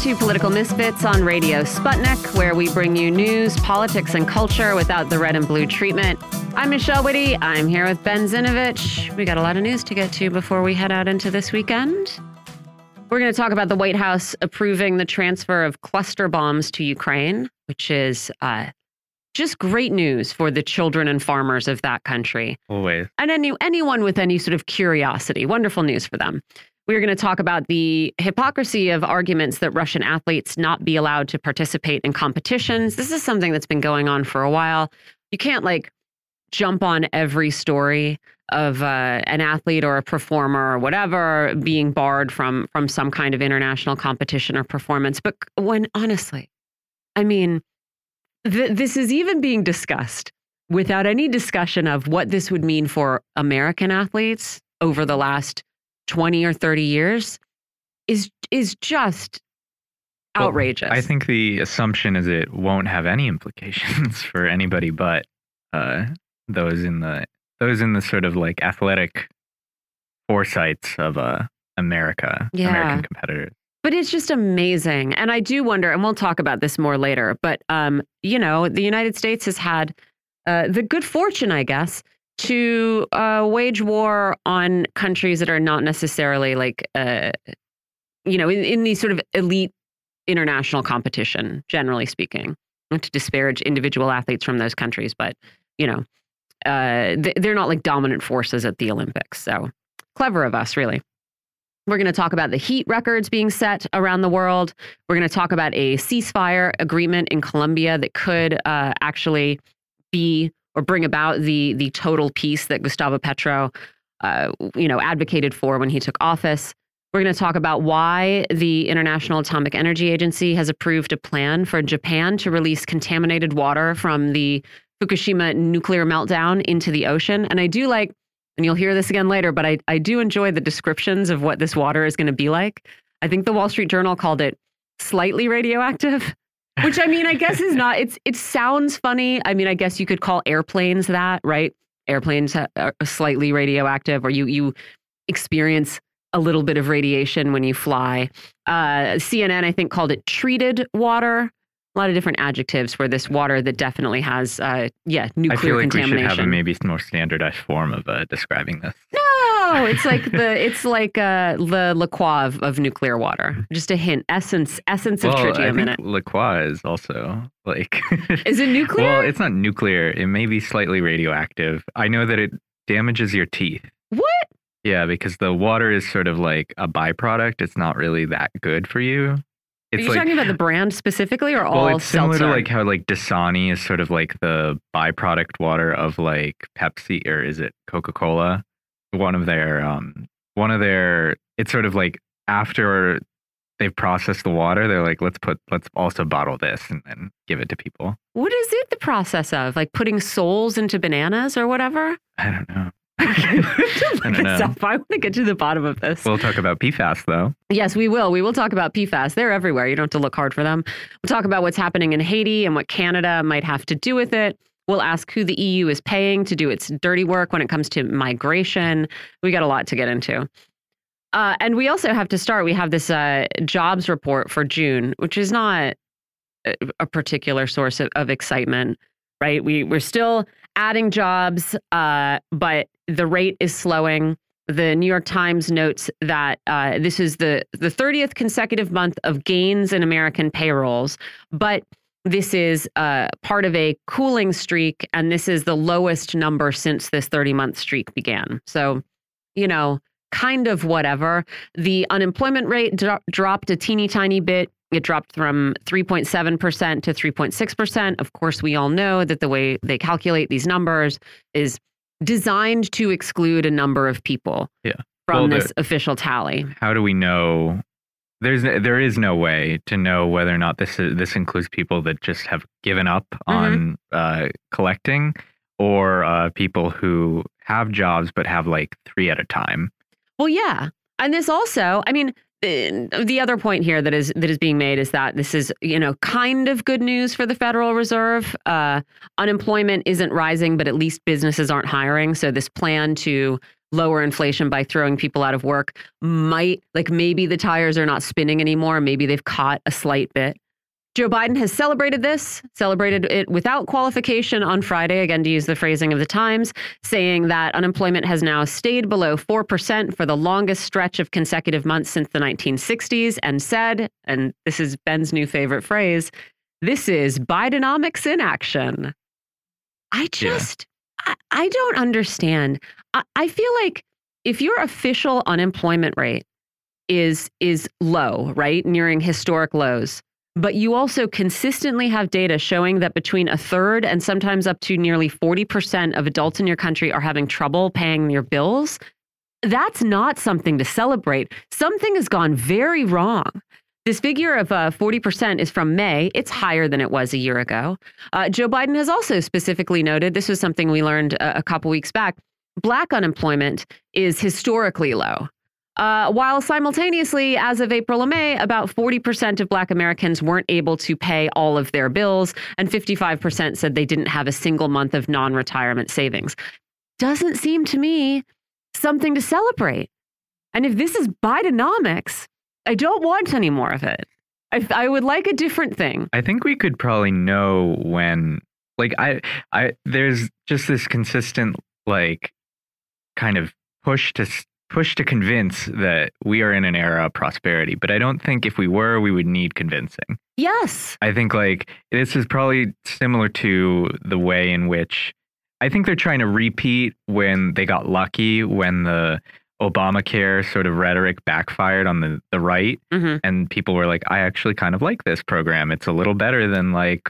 to Political Misfits on Radio Sputnik, where we bring you news, politics, and culture without the red and blue treatment. I'm Michelle Witte. I'm here with Ben Zinevich. We got a lot of news to get to before we head out into this weekend. We're going to talk about the White House approving the transfer of cluster bombs to Ukraine, which is uh, just great news for the children and farmers of that country. Always. And any, anyone with any sort of curiosity. Wonderful news for them. We're going to talk about the hypocrisy of arguments that Russian athletes not be allowed to participate in competitions. This is something that's been going on for a while. You can't like jump on every story of uh, an athlete or a performer or whatever being barred from from some kind of international competition or performance. But when honestly, I mean, th this is even being discussed without any discussion of what this would mean for American athletes over the last 20 or 30 years is is just outrageous. Well, I think the assumption is it won't have any implications for anybody but uh, those in the those in the sort of like athletic foresights of uh, America, Yeah. American competitors. But it's just amazing. And I do wonder, and we'll talk about this more later, but, um, you know, the United States has had uh, the good fortune, I guess, to uh, wage war on countries that are not necessarily like, uh, you know, in, in these sort of elite international competition, generally speaking, not to disparage individual athletes from those countries, but, you know, uh, they're not like dominant forces at the Olympics. So clever of us, really. We're going to talk about the heat records being set around the world. We're going to talk about a ceasefire agreement in Colombia that could uh, actually be or bring about the the total peace that Gustavo Petro, uh, you know, advocated for when he took office. We're going to talk about why the International Atomic Energy Agency has approved a plan for Japan to release contaminated water from the Fukushima nuclear meltdown into the ocean. And I do like and you'll hear this again later, but I, I do enjoy the descriptions of what this water is going to be like. I think the Wall Street Journal called it slightly radioactive, which I mean, I guess is not, it's it sounds funny. I mean, I guess you could call airplanes that, right? Airplanes are slightly radioactive, or you you experience a little bit of radiation when you fly. Uh, CNN, I think, called it treated water. A lot of different adjectives for this water that definitely has, uh, yeah, nuclear I feel like we should contamination. have a maybe more standardized form of uh, describing this. No, it's like the it's like uh the La Croix of, of nuclear water. Just a hint, essence essence of well, I tritium in it. La Croix is also like. Is it nuclear? well, it's not nuclear. It may be slightly radioactive. I know that it damages your teeth. what? Yeah, because the water is sort of like a byproduct. It's not really that good for you. Are It's you like talking about the brand specifically or all well, it's similar seltzer? to like how like Dasani is sort of like the byproduct water of like Pepsi or is it Coca Cola? One of their um one of their it's sort of like after they've processed the water, they're like let's put let's also bottle this and then give it to people. what is it the process of? Like putting souls into bananas or whatever? I don't know. I don't know. I want to get to the bottom of this. We'll talk about PFAS though. Yes, we will. We will talk about PFAS. They're everywhere. You don't have to look hard for them. We'll talk about what's happening in Haiti and what Canada might have to do with it. We'll ask who the EU is paying to do its dirty work when it comes to migration. We got a lot to get into. Uh, and we also have to start. We have this uh, jobs report for June, which is not a, particular source of, of excitement, right? We we're still adding jobs, uh, but the rate is slowing. The New York Times notes that uh, this is the the 30th consecutive month of gains in American payrolls, but this is uh, part of a cooling streak, and this is the lowest number since this 30 month streak began. So, you know, kind of whatever. The unemployment rate dro- dropped a teeny tiny bit. It dropped from 3.7% to 3.6%. Of course, we all know that the way they calculate these numbers is designed to exclude a number of people Yeah. from Well, this official tally. How do we know? There's there is no way to know whether or not this is, this includes people that just have given up Mm-hmm. on uh, collecting, or uh, people who have jobs but have like three at a time. Well, yeah. And this also, I mean, uh, the other point here that is that is being made is that this is, you know, kind of good news for the Federal Reserve. Uh, unemployment isn't rising, but at least businesses aren't hiring. So this plan to lower inflation by throwing people out of work might, like maybe the tires are not spinning anymore. Maybe they've caught a slight bit. Joe Biden has celebrated this, celebrated it without qualification on Friday, again, to use the phrasing of the Times, saying that unemployment has now stayed below 4% for the longest stretch of consecutive months since the 1960s, and said, and this is Ben's new favorite phrase, this is Bidenomics in action. I just, yeah. I, I, don't understand. I, I feel like if your official unemployment rate is is low, right, nearing historic lows, but you also consistently have data showing that between a third and sometimes up to nearly 40% of adults in your country are having trouble paying their bills. That's not something to celebrate. Something has gone very wrong. This figure of uh, 40% is from May. It's higher than it was a year ago. Uh, Joe Biden has also specifically noted this was something we learned a, a couple weeks back. Black unemployment is historically low. Uh, while simultaneously, as of April and May, about 40% of Black Americans weren't able to pay all of their bills, and 55% said they didn't have a single month of non retirement savings. Doesn't seem to me something to celebrate. And if this is Bidenomics, I don't want any more of it. I, I would like a different thing. I think we could probably know when, like, I, I, there's just this consistent, like, kind of push to push to convince that we are in an era of prosperity. But I don't think if we were, we would need convincing. Yes. I think like this is probably similar to the way in which I think they're trying to repeat when they got lucky when the Obamacare sort of rhetoric backfired on the, the right. Mm -hmm. And people were like, I actually kind of like this program. It's a little better than like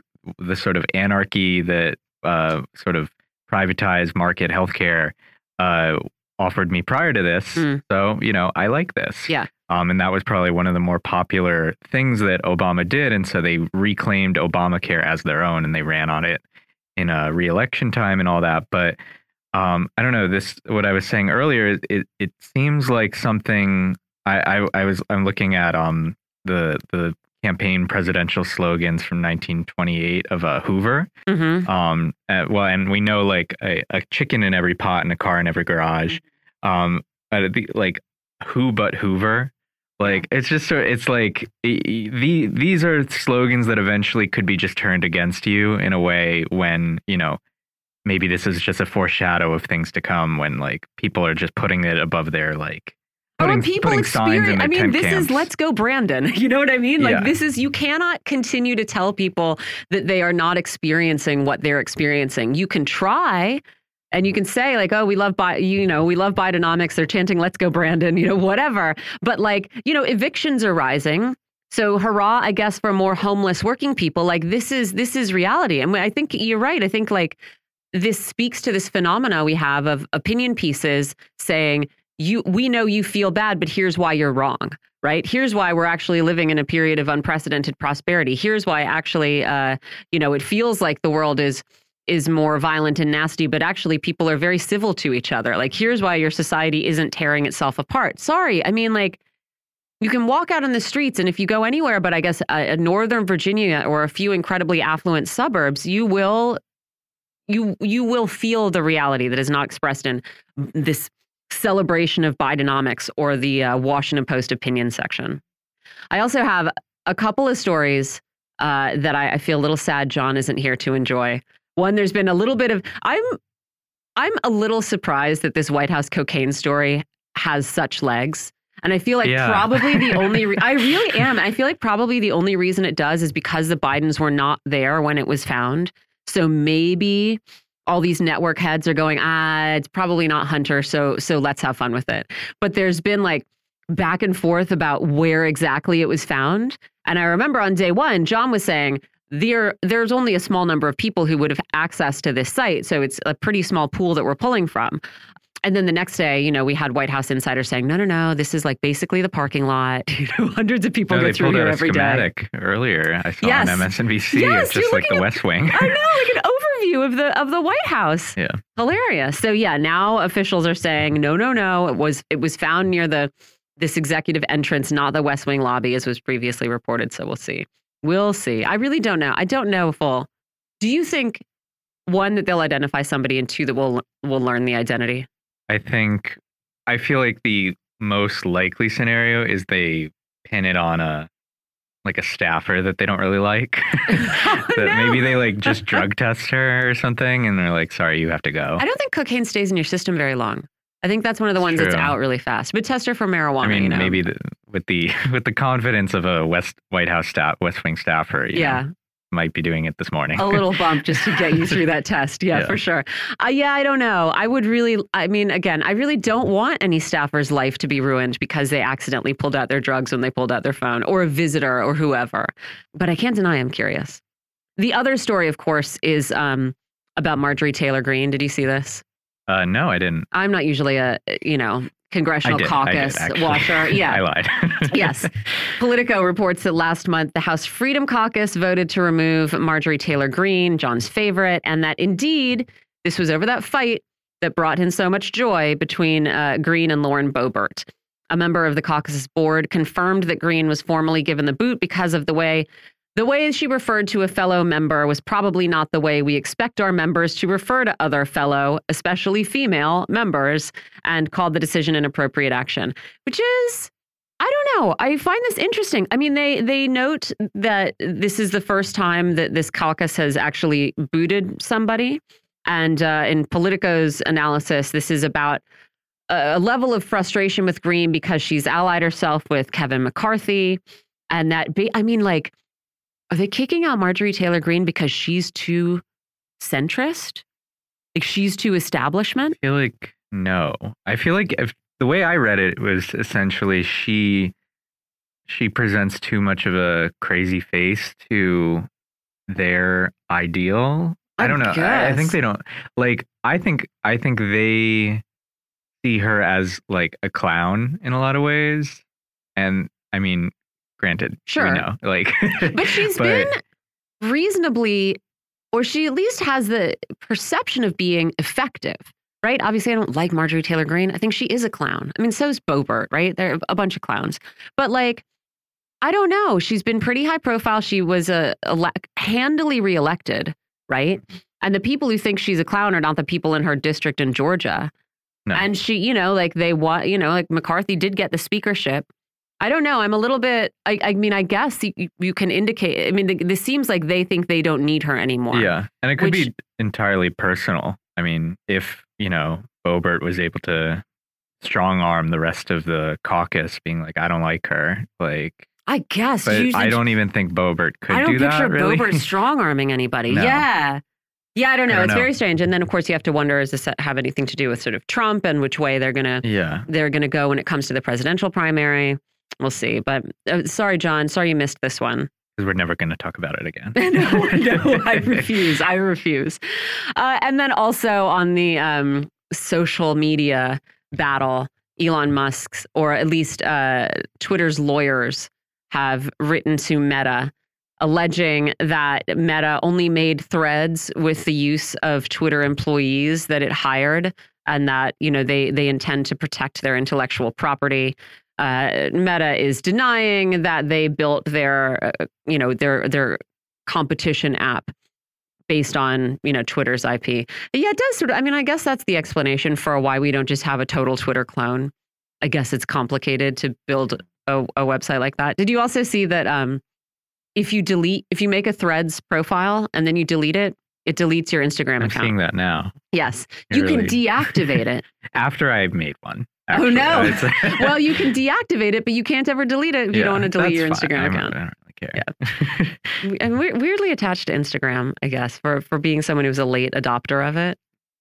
the sort of anarchy that uh, sort of privatized market healthcare uh, offered me prior to this. Mm. So, you know, I like this. Yeah. Um, and that was probably one of the more popular things that Obama did. And so they reclaimed Obamacare as their own and they ran on it in a reelection time and all that. But um, I don't know, this, what I was saying earlier, it, it seems like something I, I, I was, I'm looking at um, the, the campaign presidential slogans from 1928 of uh, Hoover. Mm -hmm. Um, uh, well, and we know like a, a, chicken in every pot and a car in every garage. Um, the, like who but Hoover. Like it's just so it's like the these are slogans that eventually could be just turned against you in a way when you know maybe this is just a foreshadow of things to come when like people are just putting it above their like putting, people experience. I mean, this camps. is let's go, Brandon. You know what I mean? Like, yeah. this is you cannot continue to tell people that they are not experiencing what they're experiencing. You can try. And you can say like, oh, we love, Bi you know, we love Bidenomics. They're chanting, "Let's go, Brandon," you know, whatever. But like, you know, evictions are rising. So hurrah, I guess, for more homeless working people. Like this is this is reality. And I think you're right. I think like this speaks to this phenomena we have of opinion pieces saying you we know you feel bad but here's why you're wrong right? Here's why we're actually living in a period of unprecedented prosperity. Here's why actually uh, you know it feels like the world is is more violent and nasty but actually people are very civil to each other. Like here's why your society isn't tearing itself apart. Sorry i mean like you can walk out on the streets and if you go anywhere but i guess uh, northern virginia or a few incredibly affluent suburbs you will you you will feel the reality that is not expressed in this celebration of Bidenomics or the uh, Washington Post opinion section. I also have a couple of stories uh, that I, I, feel a little sad John isn't here to enjoy. One, there's been a little bit of I'm I'm a little surprised that this White House cocaine story has such legs. And I feel like yeah. probably the only I really am. I feel like probably the only reason it does is because the Bidens were not there when it was found. So maybe all these network heads are going, ah, it's probably not Hunter, so so let's have fun with it. But there's been like back and forth about where exactly it was found. And I remember on day one, John was saying there there's only a small number of people who would have access to this site, so it's a pretty small pool that we're pulling from. And then the next day, you know, we had White House insiders saying, "No, no, no, this is like basically the parking lot. You know, hundreds of people no, go through here every day." Earlier, I saw yes. on MSNBC. Yes, it's just like the West Wing. I know, like an overview of the of the White House. Yeah, hilarious. So yeah, now officials are saying, "No, no, no. It was it was found near the this executive entrance, not the West Wing lobby, as was previously reported." So we'll see. We'll see. I really don't know. I don't know full. Do you think one that they'll identify somebody, and two that we'll we'll learn the identity? I think I feel like the most likely scenario is they pin it on a like a staffer that they don't really like. Oh, that no. maybe they like just drug test her or something, and they're like, "Sorry, you have to go." I don't think cocaine stays in your system very long. I think that's one of the ones that's out really fast. But test her for marijuana. I mean, you know? maybe the, with the with the confidence of a West White House staff, West Wing staffer, you Yeah. know, might be doing it this morning. a little bump just to get you through that test. Yeah, Yeah. for sure. Uh, yeah, I don't know. I would really, I mean, again, I really don't want any staffer's life to be ruined because they accidentally pulled out their drugs when they pulled out their phone or a visitor or whoever. But I can't deny I'm curious. The other story, of course, is um, about Marjorie Taylor Greene. Did you see this? Uh, no, I didn't. I'm not usually a, you know, congressional did. Caucus did, watcher. Yeah. I lied. Yes. Politico reports that last month the House Freedom Caucus voted to remove Marjorie Taylor Greene, John's favorite, and that indeed this was over that fight that brought him so much joy between uh, Greene and Lauren Boebert. A member of the caucus's board confirmed that Greene was formally given the boot because of the way the way she referred to a fellow member was probably not the way we expect our members to refer to other fellow, especially female members, and called the decision an appropriate action, which is I don't know. I find this interesting. I mean, they they note that this is the first time that this caucus has actually booted somebody, and uh, in Politico's analysis, this is about a a level of frustration with Greene because she's allied herself with Kevin McCarthy, and that be, I mean, like, are they kicking out Marjorie Taylor Greene because she's too centrist? Like she's too establishment? I feel like no. I feel like if the way I read it was essentially she she presents too much of a crazy face to their ideal. I, I don't know. I, I think they don't like I think I think they see her as like a clown in a lot of ways. And I mean, granted, Sure. we know. Like But she's been reasonably, or she at least has the perception of being effective, right? Obviously, I don't like Marjorie Taylor Greene. I think she is a clown. I mean, so is Boebert, right? They're a bunch of clowns. But like, I don't know. She's been pretty high profile. She was uh, a, ele- handily reelected, right? And the people who think she's a clown are not the people in her district in Georgia. No. And she, you know, like they want, you know, like McCarthy did get the speakership. I don't know. I'm a little bit. I, I mean, I guess you, you can indicate. I mean, th- this seems like they think they don't need her anymore. Yeah, and it could Which- be entirely personal. I mean, if you know Boebert was able to strong arm the rest of the caucus, being like, "I don't like her," like, I guess. but I don't even think Boebert could I don't do picture that. Really, Boebert strong arming anybody. No. Yeah. Yeah, I don't know. don't it's know. very strange. And then, of course, you have to wonder: does this have anything to do with sort of Trump and which way they're gonna yeah, they're gonna go when it comes to the presidential primary? We'll see. But uh, sorry, John. Sorry you missed this one. because we're never going to talk about it again. no, no, I refuse. I refuse. Uh, and then also on the um, social media battle, Elon Musk's, or at least uh, Twitter's lawyers, have written to Meta alleging that Meta only made threads with the use of Twitter employees that it hired and that you know they they intend to protect their intellectual property uh, Meta is denying that they built their, uh, you know, their their competition app based on you know Twitter's IP. Yeah, it does sort of. I mean, I guess that's the explanation for why we don't just have a total Twitter clone. I guess it's complicated to build a, a website like that. Did you also see that um, if you delete, if you make a Threads profile and then you delete it, it deletes your Instagram I'm account. seeing that now. Yes, You're you can deactivate it. After I made one. Oh, actually. no. It's- well, you can deactivate it, but you can't ever delete it if you don't want to delete your fine. Instagram I'm- account. I don't really care. We- and we're weirdly attached to Instagram, I guess, for for being someone who's a late adopter of it.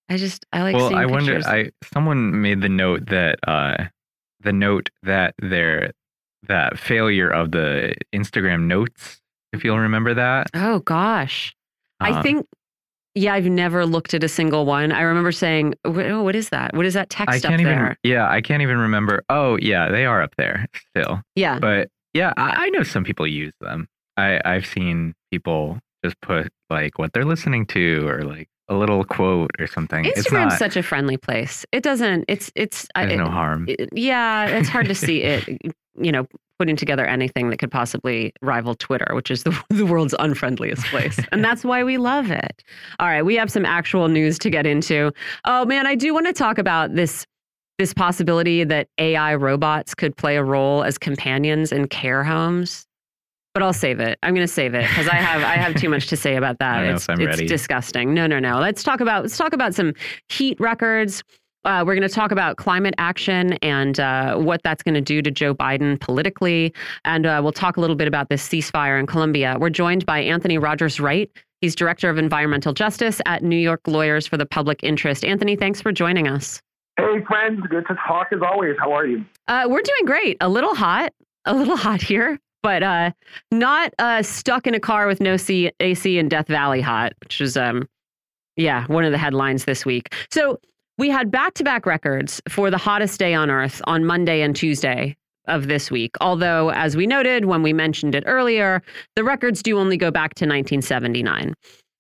I just I like well, I wonder. pictures. I someone made the note that uh, the note that their that failure of the Instagram notes. If you'll remember that, oh gosh, I Uh, think yeah, I've never looked at a single one. I remember saying, "Oh, oh what is that? What is that text up can't even. there?" Yeah, I can't even remember. Oh, yeah, they are up there still. Yeah, But yeah, I, I know some people use them. I I've seen people just put like what they're listening to or like a little quote or something. it's Instagram's not. such a friendly place. It doesn't. It's it's. I- no harm. it- yeah, it's hard to see it. You know, putting together anything that could possibly rival Twitter, which is the, the world's unfriendliest place. and that's why we love it. All right, we have some actual news to get into. Oh man, I do want to talk about this this possibility that AI robots could play a role as companions in care homes. But I'll save it. I'm going to save it because I have I have too much to say about that. it's it's ready. disgusting. No, no, no. Let's talk about let's talk about some heat records. Uh, we're going to talk about climate action and uh, what that's going to do to Joe Biden politically. And uh, we'll talk a little bit about this ceasefire in Colombia. We're joined by Anthony Rogers Wright. He's Director of Environmental Justice at New York Lawyers for the Public Interest. Anthony, thanks for joining us. Hey, friends. Good to talk as always. How are you? Uh, we're doing great. A little hot, a little hot here, but uh, not uh, stuck in a car with no C- AC in Death Valley hot, which is, um, yeah, one of the headlines this week. So we had back to back records for the hottest day on Earth on Monday and Tuesday of this week. Although, as we noted when we mentioned it earlier, the records do only go back to 1979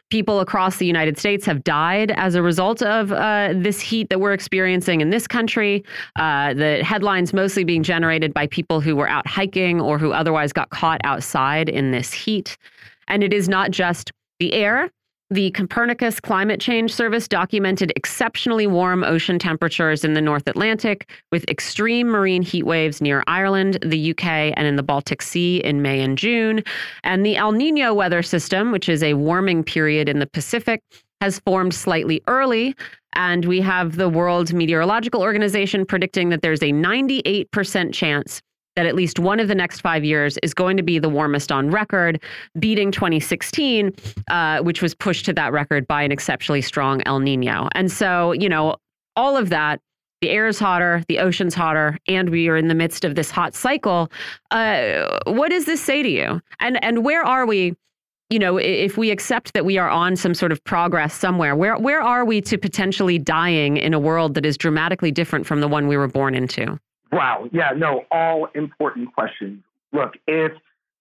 people across the United States have died as a result of uh, this heat that we're experiencing in this country. Uh, the headlines mostly being generated by people who were out hiking or who otherwise got caught outside in this heat. And it is not just the air. The Copernicus Climate Change Service documented exceptionally warm ocean temperatures in the North Atlantic with extreme marine heat waves near Ireland, the UK, and in the Baltic Sea in May and June. And the El Nino weather system, which is a warming period in the Pacific, has formed slightly early. And we have the World Meteorological Organization predicting that there's a 98% chance that at least one of the next five years is going to be the warmest on record, beating 2016, uh, which was pushed to that record by an exceptionally strong El Nino. And so, you know, all of that the air is hotter, the ocean's hotter, and we are in the midst of this hot cycle. Uh, what does this say to you? And and where are we? You know, if we accept that we are on some sort of progress somewhere, where where are we to potentially dying in a world that is dramatically different from the one we were born into? Wow. Yeah, no, all important questions. Look, if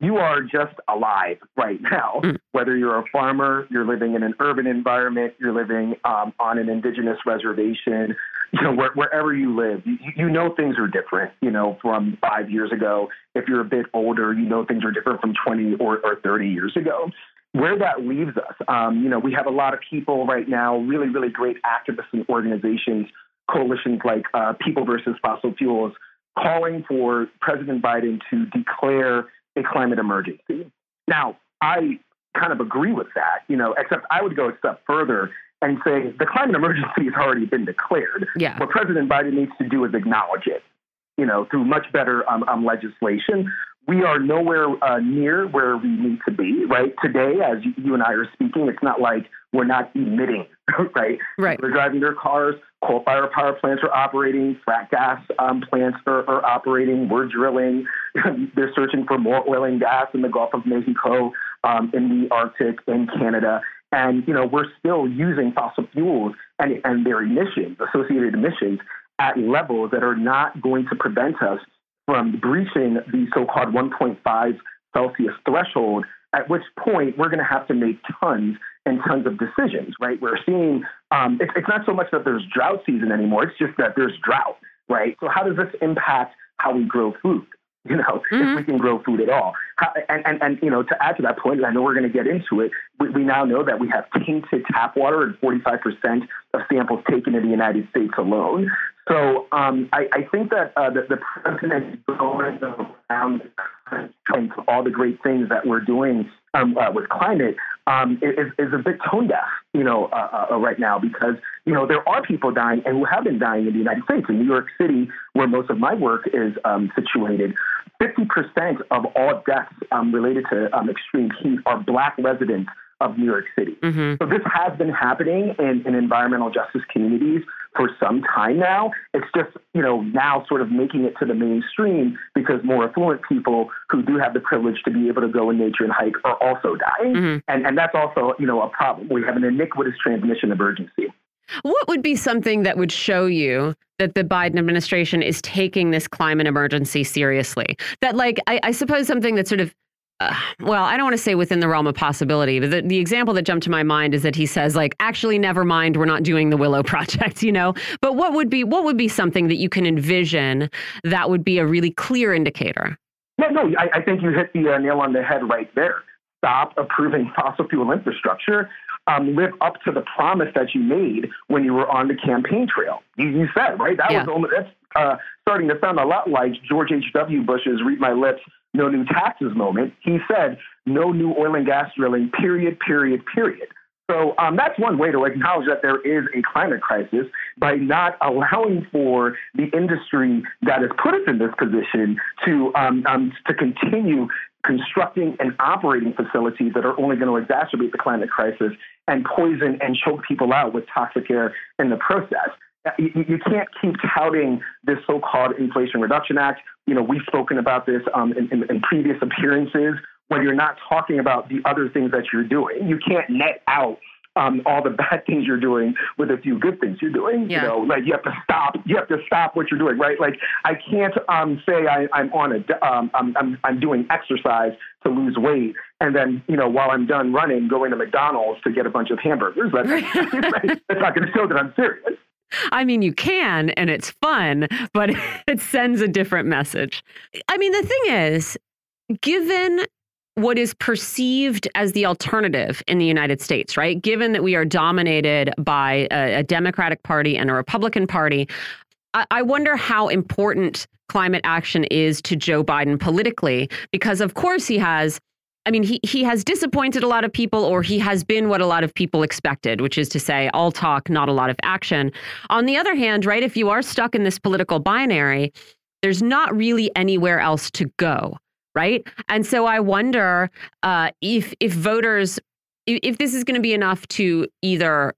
you are just alive right now, Mm. whether you're a farmer, you're living in an urban environment, you're living um, on an indigenous reservation, you know, where, wherever you live, you, you know things are different, you know, from five years ago. If you're a bit older, you know things are different from 20 or, or 30 years ago. Where that leaves us, um, you know, we have a lot of people right now, really, really great activists and organizations coalitions like uh, People versus Fossil Fuels calling for President Biden to declare a climate emergency. Now, I kind of agree with that, you know, except I would go a step further and say the climate emergency has already been declared. Yeah. What President Biden needs to do is acknowledge it, you know, through much better um, um, legislation. We are nowhere uh, near where we need to be, right? Today, as you, and I are speaking, it's not like we're not emitting, right? Right. They're driving their cars. Coal fired power plants are operating. Frac gas um, plants are, are operating. We're drilling. They're searching for more oil and gas in the Gulf of Mexico, um, in the Arctic, in Canada. And, you know, we're still using fossil fuels and, and their emissions, associated emissions, at levels that are not going to prevent us from breaching the so-called 1.5 Celsius threshold, at which point we're going to have to make tons and tons of decisions, right? We're seeing um, it's, it's not so much that there's drought season anymore; it's just that there's drought, right? So how does this impact how we grow food? You know, Mhm. if we can grow food at all. How, and, and, and, you know, to add to that point, and I know we're going to get into it, we, we now know that we have tainted tap water in 45% of samples taken in the United States alone. So um, I, I think that uh, the, the president is going around and all the great things that we're doing um, uh, with climate um, is, is a bit tone deaf, you know, uh, uh, right now because you know there are people dying and who have been dying in the United States. In New York City, where most of my work is um, situated, 50% of all deaths um, related to um, extreme heat are Black residents of New York City. hmm So this has been happening in, in environmental justice communities for some time now. It's just, you know, now sort of making it to the mainstream because more affluent people who do have the privilege to be able to go in nature and hike are also dying. Mhm. And, and that's also, you know, a problem. We have an iniquitous transmission of urgency. What would be something that would show you that the Biden administration is taking this climate emergency seriously? That, like, I, I suppose something that sort of, uh, well, I don't want to say within the realm of possibility, but the, the example that jumped to my mind is that he says, like, actually, never mind, we're not doing the Willow Project, you know. But what would be what would be something that you can envision that would be a really clear indicator? No, no, I, I think you hit the uh, nail on the head right there. Stop approving fossil fuel infrastructure. Um, live up to the promise that you made when you were on the campaign trail. You, you said right that Yeah. was only that's uh, starting to sound a lot like George H.W. Bush's "Read My Lips." No new taxes moment. He said, no new oil and gas drilling, period, period, period. So um, that's one way to acknowledge that there is a climate crisis by not allowing for the industry that has put us in this position to um, um, to continue constructing and operating facilities that are only going to exacerbate the climate crisis and poison and choke people out with toxic air in the process. You, you can't keep touting this so-called Inflation Reduction Act. You know, we've spoken about this um, in, in, in previous appearances when you're not talking about the other things that you're doing. You can't net out um, all the bad things you're doing with a few good things you're doing. Yeah. You know, like you have to stop. You have to stop what you're doing, right? Like I can't um, say I, am on a um, I'm, I'm I'm doing exercise to lose weight, and then you know while I'm done running, going to McDonald's to get a bunch of hamburgers. That's, that's not going to show that I'm serious. I mean, you can, and it's fun, but it sends a different message. I mean, the thing is, given what is perceived as the alternative in the United States, right? Given that we are dominated by a, a Democratic Party and a Republican Party, I, I wonder how important climate action is to Joe Biden politically, because of course he has I mean, he he has disappointed a lot of people, or he has been what a lot of people expected, which is to say, all talk, not a lot of action. On the other hand, right, if you are stuck in this political binary, there's not really anywhere else to go right? And so I wonder uh, if if voters if this is going to be enough to either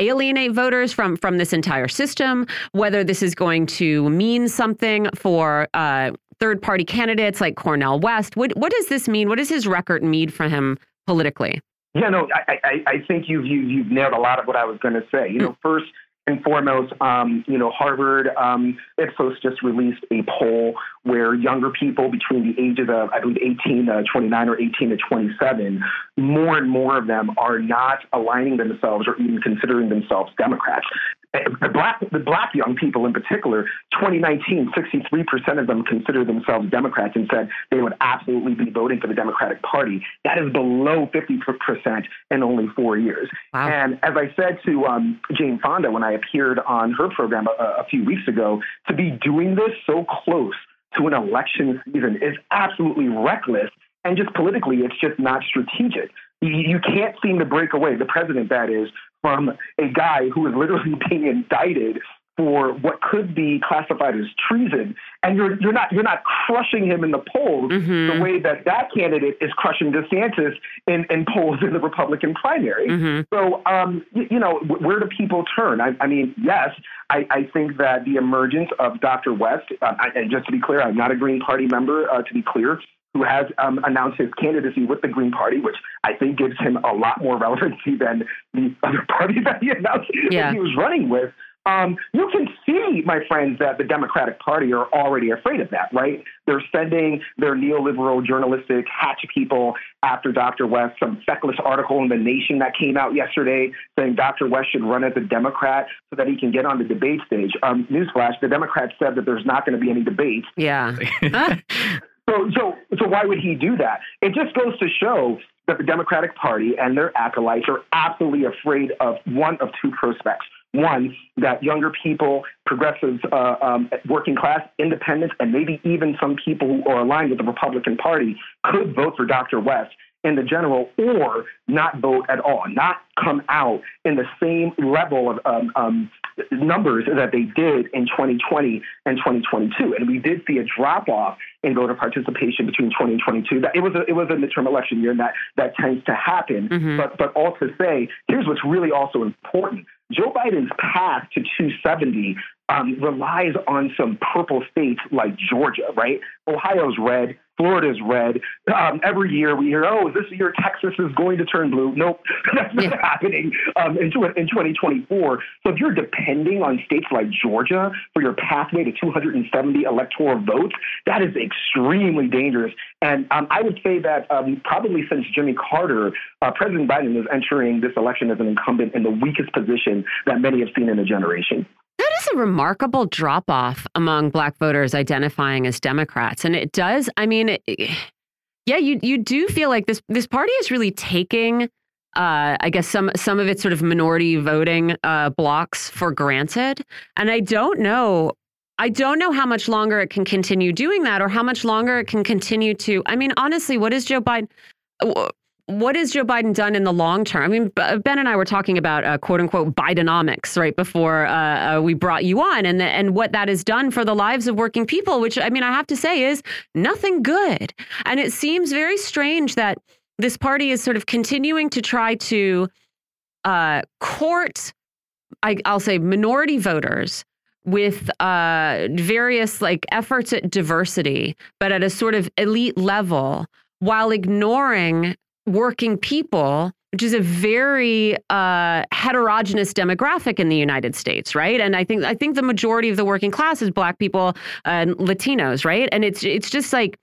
alienate voters from from this entire system, whether this is going to mean something for uh, third party candidates like Cornel West. What what does this mean? What does his record mean for him politically? Yeah, no, I, I, I think you've, you, have you have nailed a lot of what I was going to say. You know, mm. first and foremost, um, you know, Harvard um, Ipsos just released a poll where younger people between the ages of, I believe, 18 to 29 or 18 to 27, more and more of them are not aligning themselves or even considering themselves Democrats black the black young people in particular 2019 63% of them consider themselves democrats and said they would absolutely be voting for the democratic party. That is below 50% in only four years. Wow. and as i said to um, jane fonda when i appeared on her program a, a few weeks ago to be doing this so close to an election season is absolutely reckless. And just politically it's just not strategic. You can't seem to break away, the president that is, from a guy who is literally being indicted for what could be classified as treason, and you're you're not you're not crushing him in the polls mm-hmm. the way that that candidate is crushing DeSantis in, in polls in the Republican primary. Mm-hmm. So, um, you, you, know, where do people turn? I, I mean, yes, I, I, think that the emergence of Dr. West, uh, I, and just to be clear, I'm not a Green Party member. Uh, to be clear, who has um, announced his candidacy with the Green Party, which I think gives him a lot more relevancy than the other party that he announced yeah. that he was running with. Um, you can see, my friends, that the Democratic Party are already afraid of that, right? They're sending their neoliberal journalistic hatch people after Dr. West. Some feckless article in The Nation that came out yesterday saying Dr. West should run as a Democrat so that he can get on the debate stage. Um, newsflash: the Democrats said that there's not going to be any debates. Yeah. So, so, so why would he do that? It just goes to show that the Democratic Party and their acolytes are absolutely afraid of one of two prospects. One, that younger people, progressives, uh, um, working class, independents, and maybe even some people who are aligned with the Republican Party could vote for Dr. West in the general or not vote at all, not come out in the same level of um, um, numbers that they did in 2020 and 2022. And we did see a drop off in voter participation between 20 and 22. That it was a, it was a midterm election year, and that that tends to happen. Mm-hmm. But but all to say, here's what's really also important: Joe Biden's path to 270 um, relies on some purple states like Georgia, right? Ohio's red, Florida's red. Um, every year we hear, oh, this year Texas is going to turn blue. Nope, that's not yeah. happening um, in, in 2024. So if you're depending on states like Georgia for your pathway to 270 electoral votes, that is extremely dangerous. And um, I would say that um, probably since Jimmy Carter, uh, President Biden is entering this election as an incumbent in the weakest position that many have seen in a generation. That is a remarkable drop off among black voters identifying as Democrats. And it does, I mean, it, yeah, you you do feel like this this party is really taking uh, I guess some some of its sort of minority voting uh, blocks for granted. And I don't know I don't know how much longer it can continue doing that or how much longer it can continue to. I mean, honestly, what is Joe Biden? What has Joe Biden done in the long term? I mean, Ben and I were talking about uh, quote unquote Bidenomics right before uh, uh, we brought you on, and the, and what that has done for the lives of working people, which I mean, I have to say is nothing good. And it seems very strange that this party is sort of continuing to try to uh, court, I, I'll say, minority voters with uh, various like efforts at diversity, but at a sort of elite level, while ignoring working people, which is a very uh, heterogeneous demographic in the United States, right? And I think I think the majority of the working class is Black people and Latinos, right? And it's it's just like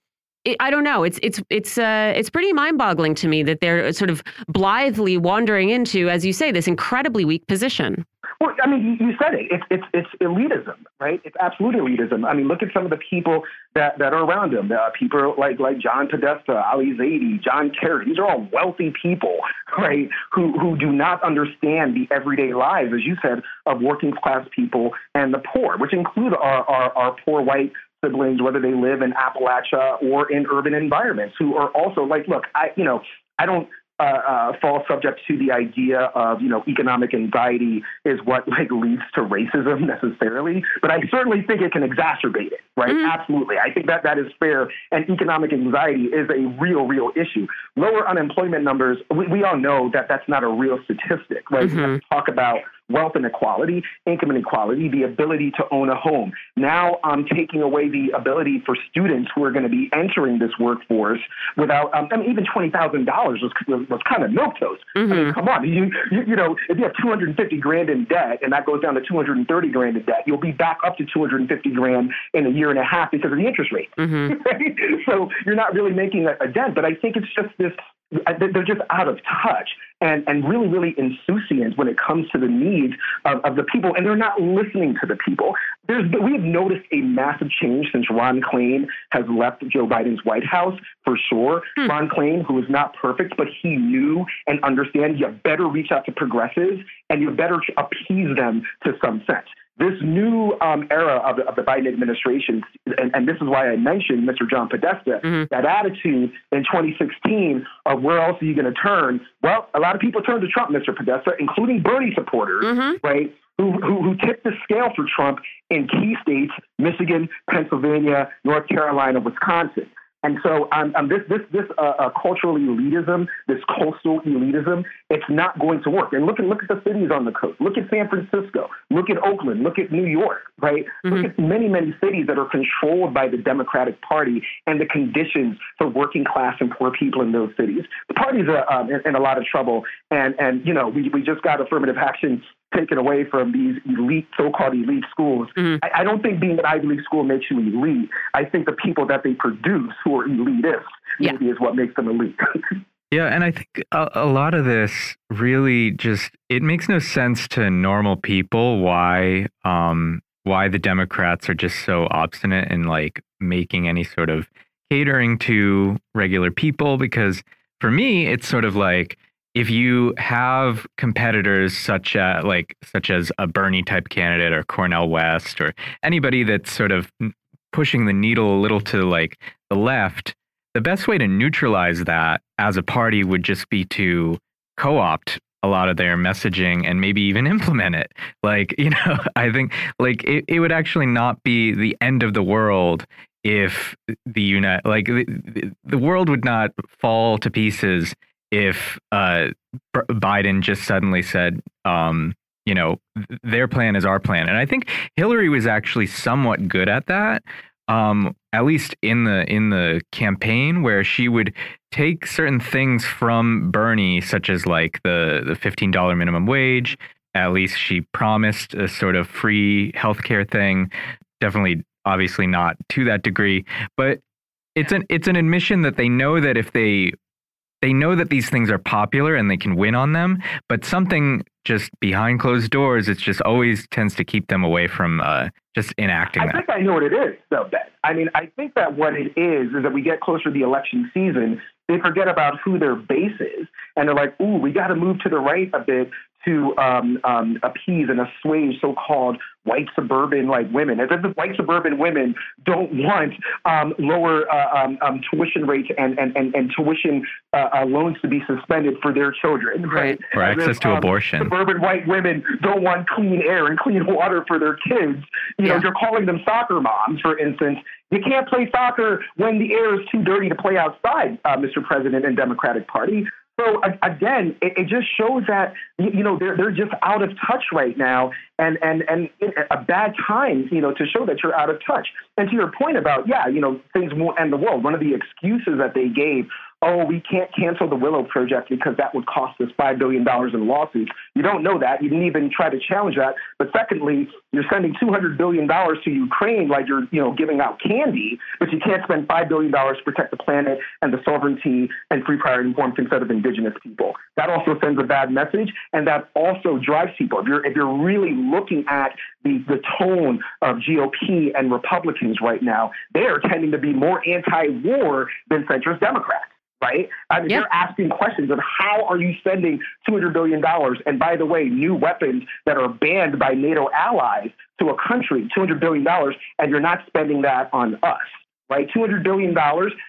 it, I don't know. It's it's it's uh, it's pretty mind-boggling to me that they're sort of blithely wandering into, as you say, this incredibly weak position. Well, I mean, you, said it. It's it's it's elitism, right? It's absolute elitism. I mean, look at some of the people that, that are around him. Uh, people like like John Podesta, Ali Zaidi, John Kerry. These are all wealthy people, right? Who who do not understand the everyday lives, as you said, of working class people and the poor, which include our our, our poor white siblings, whether they live in Appalachia or in urban environments, who are also like, look, I, you know, I don't uh, uh, fall subject to the idea of you know economic anxiety is what like leads to racism necessarily, but I certainly think it can exacerbate it. Right? Mm. Absolutely, I think that that is fair. And economic anxiety is a real, real issue. Lower unemployment numbers, we, we all know that that's not a real statistic. Right? Mm-hmm. talk about wealth inequality, income inequality, the ability to own a home. Now I'm taking away the ability for students who are going to be entering this workforce without, um, I mean, even $20,000 was, was kind of milk toast. Mm-hmm. I mean, mm-hmm. come on. You, you, you know, if you have 250 grand in debt and that goes down to 230 grand in debt, you'll be back up to 250 grand in a year and a half because of the interest rate. Mm-hmm. so you're not really making a, a dent. But I think it's just this they're just out of touch and, and really, really insouciant when it comes to the needs of, of the people, and they're not listening to the people. There's, we have noticed a massive change since Ron Klain has left Joe Biden's White House, for sure. Hmm. Ron Klain, who is not perfect, but he knew and understands you better reach out to progressives and you better appease them to some sense this new um, era of the, of the, Biden administration, and, and, this is why I mentioned Mr. John Podesta, mm-hmm. that attitude in 2016 of where else are you going to turn? Well, a lot of people turned to Trump, Mr. Podesta, including Bernie supporters, mm-hmm. right? Who, who, who tipped the scale for Trump in key states, Michigan, Pennsylvania, North Carolina, Wisconsin. And so um, um, this this this uh, uh, cultural elitism, this coastal elitism, it's not going to work. And look at look at the cities on the coast. Look at San Francisco. Look at Oakland. Look at New York. Right. Mm-hmm. Look at many many cities that are controlled by the Democratic Party and the conditions for working class and poor people in those cities. The party's uh, um, in, in, a lot of trouble. And and you know we we just got affirmative action taken away from these elite, so-called elite schools. Mm-hmm. I, I, don't think being an Ivy League school makes you elite. I think the people that they produce who are elitist yeah. maybe is what makes them elite. yeah, and I think a, a, lot of this really just it makes no sense to normal people why um, why the Democrats are just so obstinate in like making any sort of catering to regular people because for me it's sort of like if you have competitors such as like such as a Bernie type candidate or Cornel West or anybody that's sort of pushing the needle a little to like the left, the best way to neutralize that as a party would just be to co-opt a lot of their messaging and maybe even implement it. Like, you know, I think like it, it would actually not be the end of the world if the unit like the, the world would not fall to pieces if uh, Biden just suddenly said, um, you know, their plan is our plan. And I think Hillary was actually somewhat good at that. Um, at least in the in the campaign where she would take certain things from Bernie, such as like the the fifteen dollar minimum wage. At least she promised a sort of free healthcare thing. Definitely, obviously not to that degree, but it's an it's an admission that they know that if they they know that these things are popular and they can win on them, but something just behind closed doors, it just always tends to keep them away from uh, just enacting I that. think I know what it is, though, Ben. I mean, I think that what it is is that we get closer to the election season, they forget about who their base is, and they're like, "Ooh, we got to move to the right a bit to um, um, appease and assuage so-called white suburban like women, as if the white suburban women don't want um, lower uh, um, um, tuition rates and and and, and tuition uh, uh, loans to be suspended for their children, right? Or access if, to um, abortion. Suburban white women don't want clean air and clean water for their kids. You know, you're calling them soccer moms, for instance. You can't play soccer when the air is too dirty to play outside, uh, Mr. President and Democratic Party. So again, it, it just shows that you know they're they're just out of touch right now, and and and a bad time, you know, to show that you're out of touch. And to your point about yeah, you know, things won't end the world. One of the excuses that they gave, oh, we can't cancel the Willow project because that would cost us five billion dollars in lawsuits. You don't know that. You didn't even try to challenge that. But secondly, you're sending two hundred billion dollars to Ukraine like you're you know giving out candy, but you can't spend five billion dollars to protect the planet and the sovereignty and free, prior, informed consent of indigenous people. That also sends a bad message, and that also drives people. If you're if you're really looking at the the tone of GOP and Republicans right now, they are tending to be more anti-war than centrist Democrats. Right? I mean, Yeah. they're asking questions of how are you spending $200 billion? And by the way, new weapons that are banned by NATO allies to a country, $200 billion, and you're not spending that on us right? $200 billion,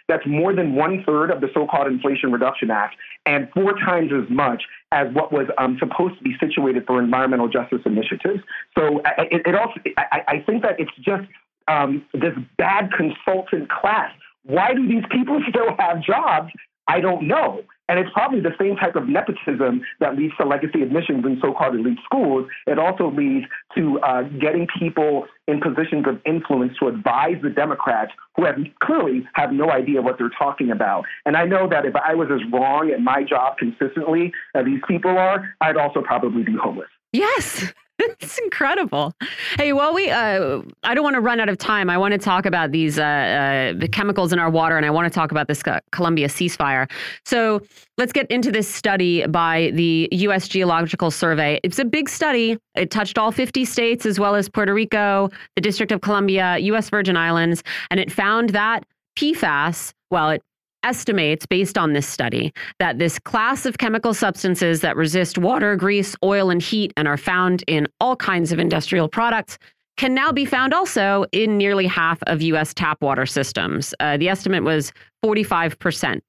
that's more than one third of the so called Inflation Reduction Act, and four times as much as what was um, supposed to be situated for environmental justice initiatives. So I- it, it also, I, I think that it's just um, this bad consultant class. Why do these people still have jobs? I don't know. And it's probably the same type of nepotism that leads to legacy admissions in so called elite schools. It also leads to uh, getting people in positions of influence to advise the Democrats who have clearly have no idea what they're talking about. And I know that if I was as wrong at my job consistently as these people are, I'd also probably be homeless. Yes. It's incredible. Hey, well, we, uh, I don't want to run out of time. I want to talk about these, uh, uh, the chemicals in our water, and I want to talk about this Columbia ceasefire. So let's get into this study by the U.S. Geological Survey. It's a big study. It touched all 50 states as well as Puerto Rico, the District of Colombia, U.S. Virgin Islands, and it found that PFAS, well, it estimates based on this study that this class of chemical substances that resist water, grease, oil, and heat and are found in all kinds of industrial products can now be found also in nearly half of U.S. tap water systems. Uh, the estimate was 45%.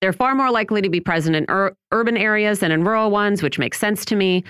They're far more likely to be present in ur urban areas than in rural ones, which makes sense to me.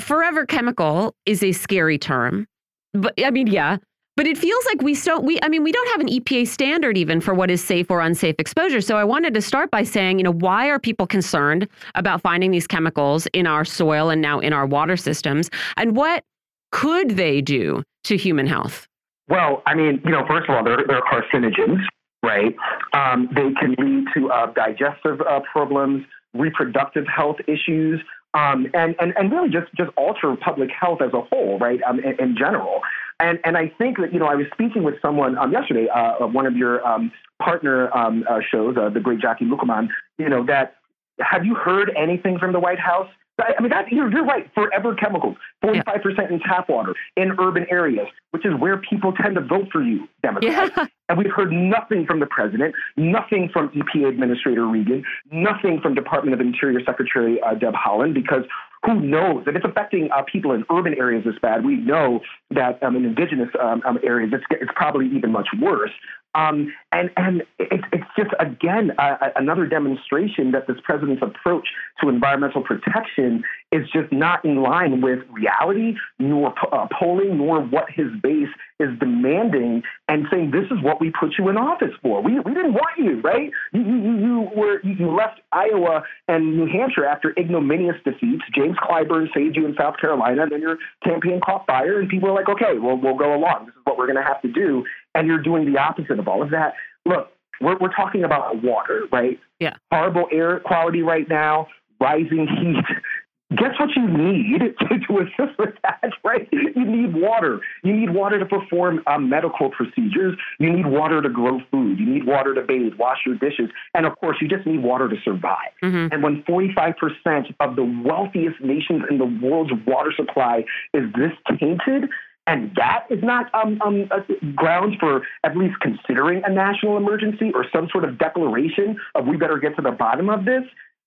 Forever chemical is a scary term. But I mean, yeah, but it feels like we don't we I mean, we don't have an EPA standard even for what is safe or unsafe exposure. So I wanted to start by saying, you know, why are people concerned about finding these chemicals in our soil and now in our water systems? And what could they do to human health? Well, I mean, you know, first of all, they're, they're carcinogens, right? Um, they can lead to uh, digestive uh, problems, reproductive health issues, um, and, and, and really just, just alter public health as a whole, right, um, in, in general. And, and I think that, you know, I was speaking with someone um, yesterday, uh, of one of your um, partner um, uh, shows, uh, the great Jacquie Luqman, you know, that have you heard anything from the White House? I mean, that, you're, you're right. Forever chemicals, 45% in tap water in urban areas, which is where people tend to vote for you, Democrats. Yeah. And we've heard nothing from the president, nothing from EPA Administrator Regan, nothing from Department of Interior Secretary uh, Deb Haaland, because who knows if it's affecting uh, people in urban areas this bad? We know that um, in indigenous um, um, areas, it's, it's probably even much worse. Um, and and it's, it's just again another demonstration that this president's approach to environmental protection is just not in line with reality, nor uh, polling, nor what his base is demanding, and saying this is what we put you in office for. We, we didn't want you, right? You, you, you were you left Iowa and New Hampshire after ignominious defeats. James Clyburn saved you in South Carolina, and then your campaign caught fire, and people were like, okay, well we'll go along. This is what we're going to have to do, and you're doing the opposite of all of that. Look, we're we're talking about water, right? Yeah. Horrible air quality right now, rising heat. Guess what you need to, to assist with that, right? You need water. You need water to perform um, medical procedures. You need water to grow food. You need water to bathe, wash your dishes. And of course, you just need water to survive. Mhm. And when 45% of the wealthiest nations in the world's water supply is this tainted, and that is not um, um, grounds for at least considering a national emergency or some sort of declaration of we better get to the bottom of this,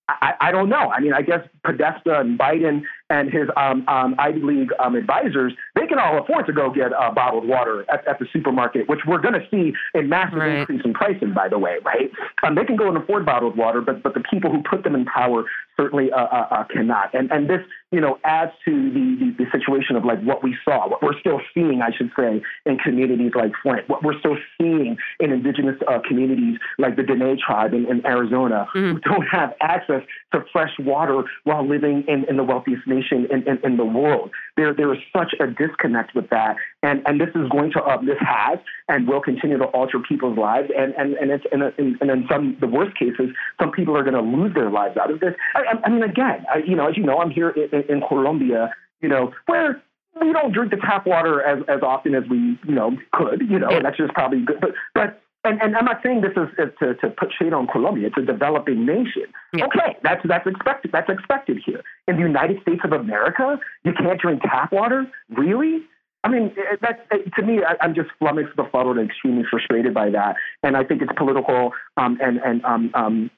I, I, don't know. I mean, I guess Podesta and Biden and his um, um, Ivy League um, advisors, they can all afford to go get uh, bottled water at, at, the supermarket, which we're going to see a massive right. increase in pricing, by the way, right? Um, they can go and afford bottled water, but, but the people who put them in power certainly uh, uh, uh, cannot. And, and this, you know, adds to the, the, the, situation of like what we saw, what we're still seeing, I should say, in communities like Flint, what we're still seeing in indigenous uh, communities like the Dene tribe in, in Arizona, mm-hmm. who don't have access to fresh water while living in, in the wealthiest nation in, in, in, the world. There, there is such a disconnect with that. And, and this is going to, uh, this has and will continue to alter people's lives. And, and, and, it's, and, and in some, the worst cases, some people are going to lose their lives out of this. I, I mean, again, I, you know, as you know, I'm here in, in Colombia, you know, where we don't drink the tap water as, as often as we, you know, could, you know, and that's just probably good. But, but and, and I'm not saying this is, is to, to put shade on Colombia. It's a developing nation. Yeah. Okay, that's that's expected. That's expected here. In the United States of America, you can't drink tap water. Really? I mean, that's to me. I, am just flummoxed, befuddled, and extremely frustrated by that. And I think it's political um, and and um, um,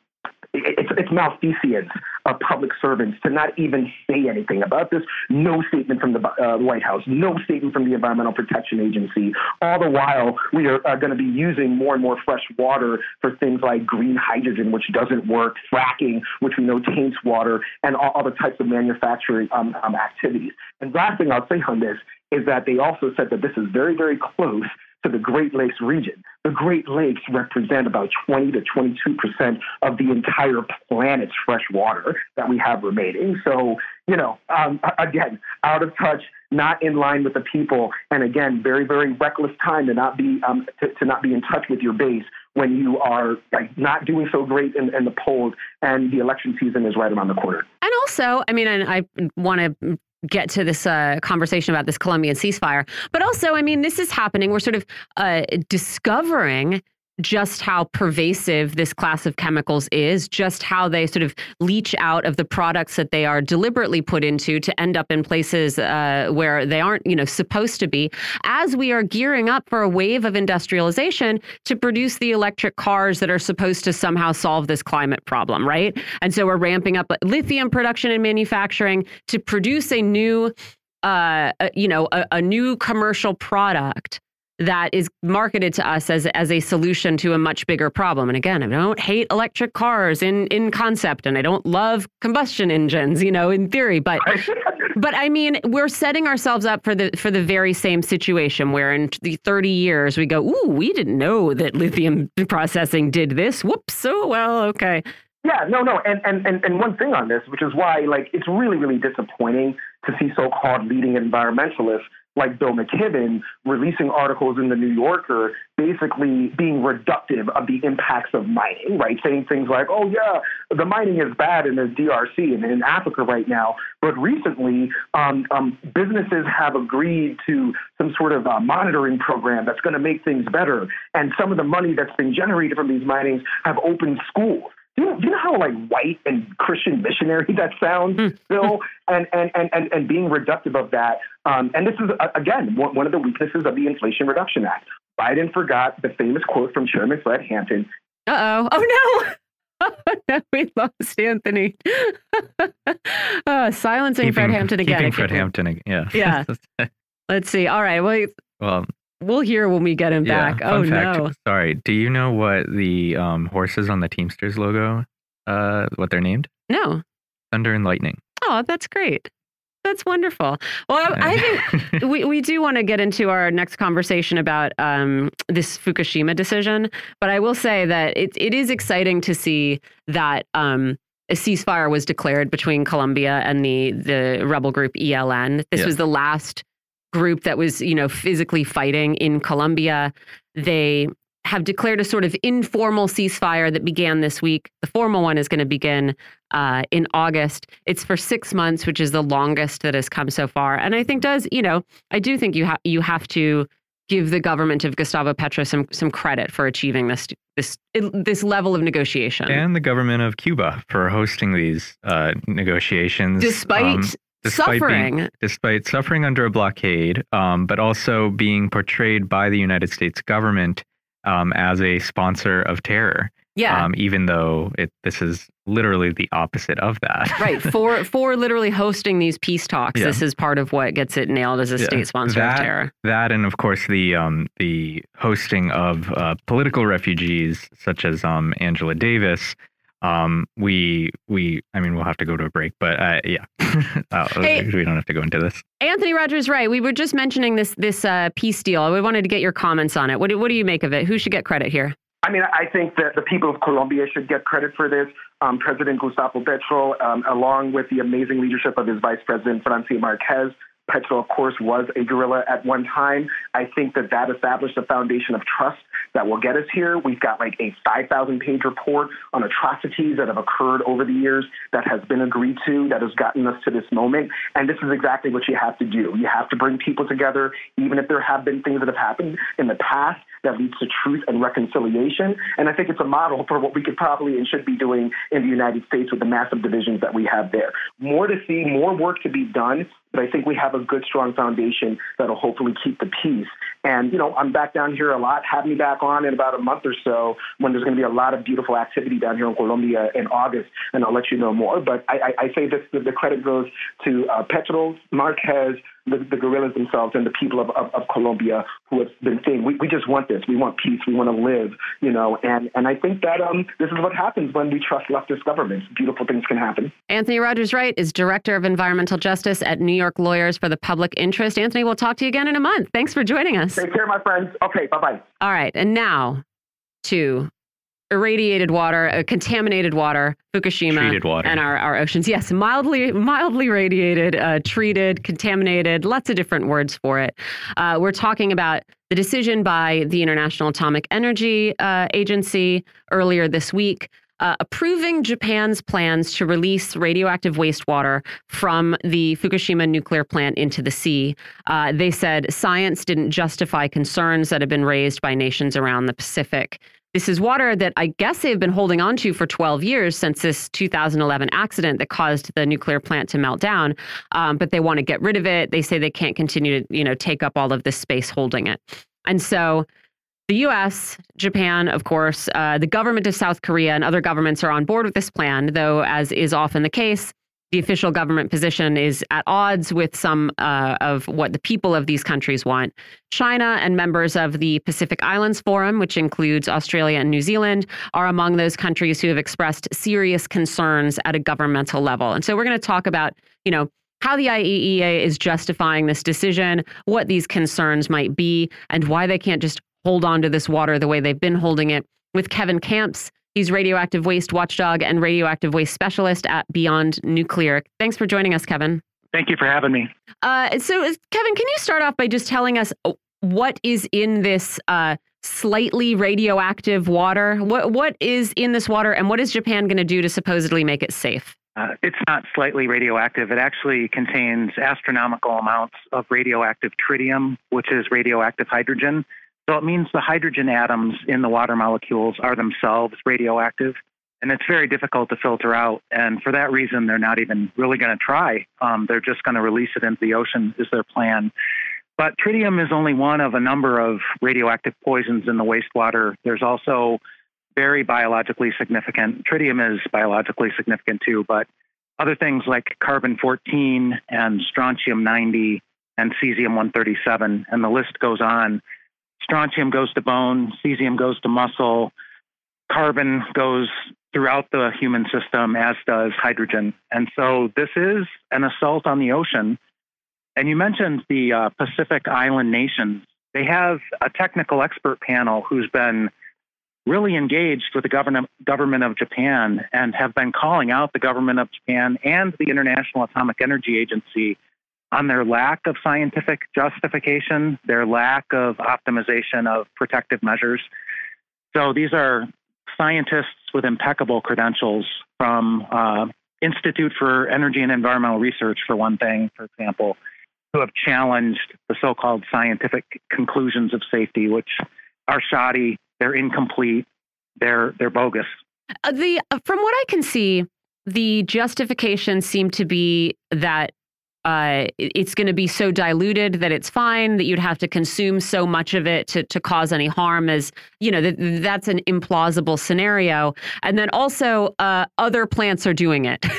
it's, it's malfeasance of public servants to not even say anything about this. No statement from the uh, White House, no statement from the Environmental Protection Agency. All the while, we are, are going to be using more and more fresh water for things like green hydrogen, which doesn't work, fracking, which we know taints water, and all other types of manufacturing um, um, activities. And last thing I'll say on this is that they also said that this is very, very close to the Great Lakes region. The Great Lakes represent about 20 to 22 percent of the entire planet's fresh water that we have remaining. So, you know, um, again, out of touch, not in line with the people, and again, very, very reckless time to not be um, to, to not be in touch with your base when you are like not doing so great in, in, the polls and the election season is right around the corner. And also, I mean, and I want to get to this uh, conversation about this Colombian ceasefire. But also, I mean, this is happening. We're sort of uh, discovering just how pervasive this class of chemicals is, just how they sort of leach out of the products that they are deliberately put into to end up in places uh, where they aren't, you know, supposed to be. As we are gearing up for a wave of industrialization to produce the electric cars that are supposed to somehow solve this climate problem, right? And so we're ramping up lithium production and manufacturing to produce a new, uh, you know, a, a new commercial product that is marketed to us as as a solution to a much bigger problem. And again, I don't hate electric cars in in concept, and I don't love combustion engines, you know, in theory. But but I mean, we're setting ourselves up for the for the very same situation where in the 30 years we go, ooh, we didn't know that lithium processing did this. Whoops. Oh well, okay. Yeah, no, no, and, and and and one thing on this, which is why like it's really really disappointing to see so-called leading environmentalists like Bill McKibben releasing articles in the New Yorker basically being reductive of the impacts of mining, right? Saying things like, oh, yeah, the mining is bad in the DRC and in Africa right now. But recently, um, um, businesses have agreed to some sort of uh, monitoring program that's going to make things better. And some of the money that's been generated from these minings have opened schools you, do you know how like white and Christian missionary that sounds, hmm. Bill? and, and, and, and, and being reductive of that. Um, and this is, uh, again, one of the weaknesses of the Inflation Reduction Act. Biden forgot the famous quote from Chairman Fred Hampton. Uh oh. Oh, no. Oh, we lost Anthony. uh, silencing keeping, Fred Hampton again. Keeping Fred Hampton again. Yeah. Yeah. Let's see. All right. Well, well, We'll hear when we get him yeah, back. Oh fact, no! Sorry. Do you know what the um, horses on the Teamsters logo? Uh, what they're named? No. Thunder and Lightning. Oh, that's great. That's wonderful. Well, I, think we, we do want to get into our next conversation about um, this Fukushima decision. But I will say that it, it is exciting to see that um, a ceasefire was declared between Colombia and the, the rebel group ELN. This was the last group that was, you know, physically fighting in Colombia. They have declared a sort of informal ceasefire that began this week. The formal one is going to begin uh, in August. It's for six months, which is the longest that has come so far. And I think does, you know, I do think you have you have to give the government of Gustavo Petro some some credit for achieving this this this level of negotiation, and the government of Cuba for hosting these uh, negotiations, despite um, despite suffering. Being, despite suffering under a blockade, um, but also being portrayed by the United States government um, as a sponsor of terror. Yeah. Um, even though it, this is literally the opposite of that. right. For for literally hosting these peace talks, yeah. this is part of what gets it nailed as a yeah. state sponsor that, of terror. That and of course the um, the hosting of uh, political refugees such as um, Angela Davis um we we i mean we'll have to go to a break but uh yeah. Uh, hey, we don't have to go into this. Anthony Rogers Wright. We were just mentioning this this uh peace deal. We wanted to get your comments on it. What do, what do you make of it? Who should get credit here? I mean, I think that the people of Colombia should get credit for this. Um, President Gustavo Petro, um, along with the amazing leadership of his vice president, Francia Marquez, Petro, of course, was a guerrilla at one time. I think that that established a foundation of trust that will get us here. We've got like a 5,000 page report on atrocities that have occurred over the years that has been agreed to, that has gotten us to this moment. And this is exactly what you have to do. You have to bring people together, even if there have been things that have happened in the past that leads to truth and reconciliation. And I think it's a model for what we could probably and should be doing in the United States with the massive divisions that we have there. More to see, more work to be done, but I think we have a good, strong foundation that'll hopefully keep the peace. And, you know, I'm back down here a lot. Have me back on in about a month or so when there's going to be a lot of beautiful activity down here in Colombia in August, and I'll let you know more. But I, I, I say this the, credit goes to uh, Petro, Marquez, the, the guerrillas themselves and the people of, of, of Colombia who have been saying, we, we just want this. We want peace. We want to live, you know. And, and I think that um, this is what happens when we trust leftist governments. Beautiful things can happen. Anthony Rogers Wright is Director of Environmental Justice at New York Lawyers for the Public Interest. Anthony, we'll talk to you again in a month. Thanks for joining us. Take care, my friends. Okay, bye bye. All right. And now to irradiated water, uh, contaminated water, Fukushima, water. and our, our oceans. Yes, mildly mildly radiated, uh, treated, contaminated. Lots of different words for it. Uh, we're talking about the decision by the International Atomic Energy uh, Agency earlier this week. Uh, approving Japan's plans to release radioactive wastewater from the Fukushima nuclear plant into the sea. Uh, they said science didn't justify concerns that have been raised by nations around the Pacific. This is water that I guess they've been holding on to for 12 years since this 2011 accident that caused the nuclear plant to melt down. Um, but they want to get rid of it. They say they can't continue to, you know, take up all of this space holding it. And so the US, Japan, of course, uh, the government of South Korea and other governments are on board with this plan, though, as is often the case, the official government position is at odds with some uh, of what the people of these countries want. China and members of the Pacific Islands Forum, which includes Australia and New Zealand, are among those countries who have expressed serious concerns at a governmental level. And so we're going to talk about, you know, how the IAEA is justifying this decision, what these concerns might be, and why they can't just hold on to this water the way they've been holding it with Kevin Kamps. He's radioactive waste watchdog and radioactive waste specialist at Beyond Nuclear. Thanks for joining us, Kevin. Thank you for having me. Uh, so, Kevin, can you start off by just telling us uh, what is in this uh, slightly radioactive water? What What is in this water, and what is Japan going to do to supposedly make it safe? Uh, it's not slightly radioactive. It actually contains astronomical amounts of radioactive tritium, which is radioactive hydrogen. So it means the hydrogen atoms in the water molecules are themselves radioactive. And it's very difficult to filter out. And for that reason, they're not even really going to try. Um, they're just going to release it into the ocean, is their plan. But tritium is only one of a number of radioactive poisons in the wastewater. There's also very biologically significant, tritium is biologically significant too, but other things like carbon 14 and strontium 90 and cesium 137, and the list goes on strontium goes to bone, cesium goes to muscle, carbon goes throughout the human system, as does hydrogen. And so this is an assault on the ocean. And you mentioned the uh, Pacific Island nations. They have a technical expert panel who's been really engaged with the government, government of Japan and have been calling out the government of Japan and the International Atomic Energy Agency on their lack of scientific justification, their lack of optimization of protective measures. So these are scientists with impeccable credentials from uh, Institute for Energy and Environmental Research, for one thing, for example, who have challenged the so-called scientific conclusions of safety, which are shoddy, they're incomplete, they're they're bogus. Uh, the uh, from what I can see, the justification seemed to be that uh, it's going to be so diluted that it's fine that you'd have to consume so much of it to, to cause any harm as you know that that's an implausible scenario. And then also uh, other plants are doing it.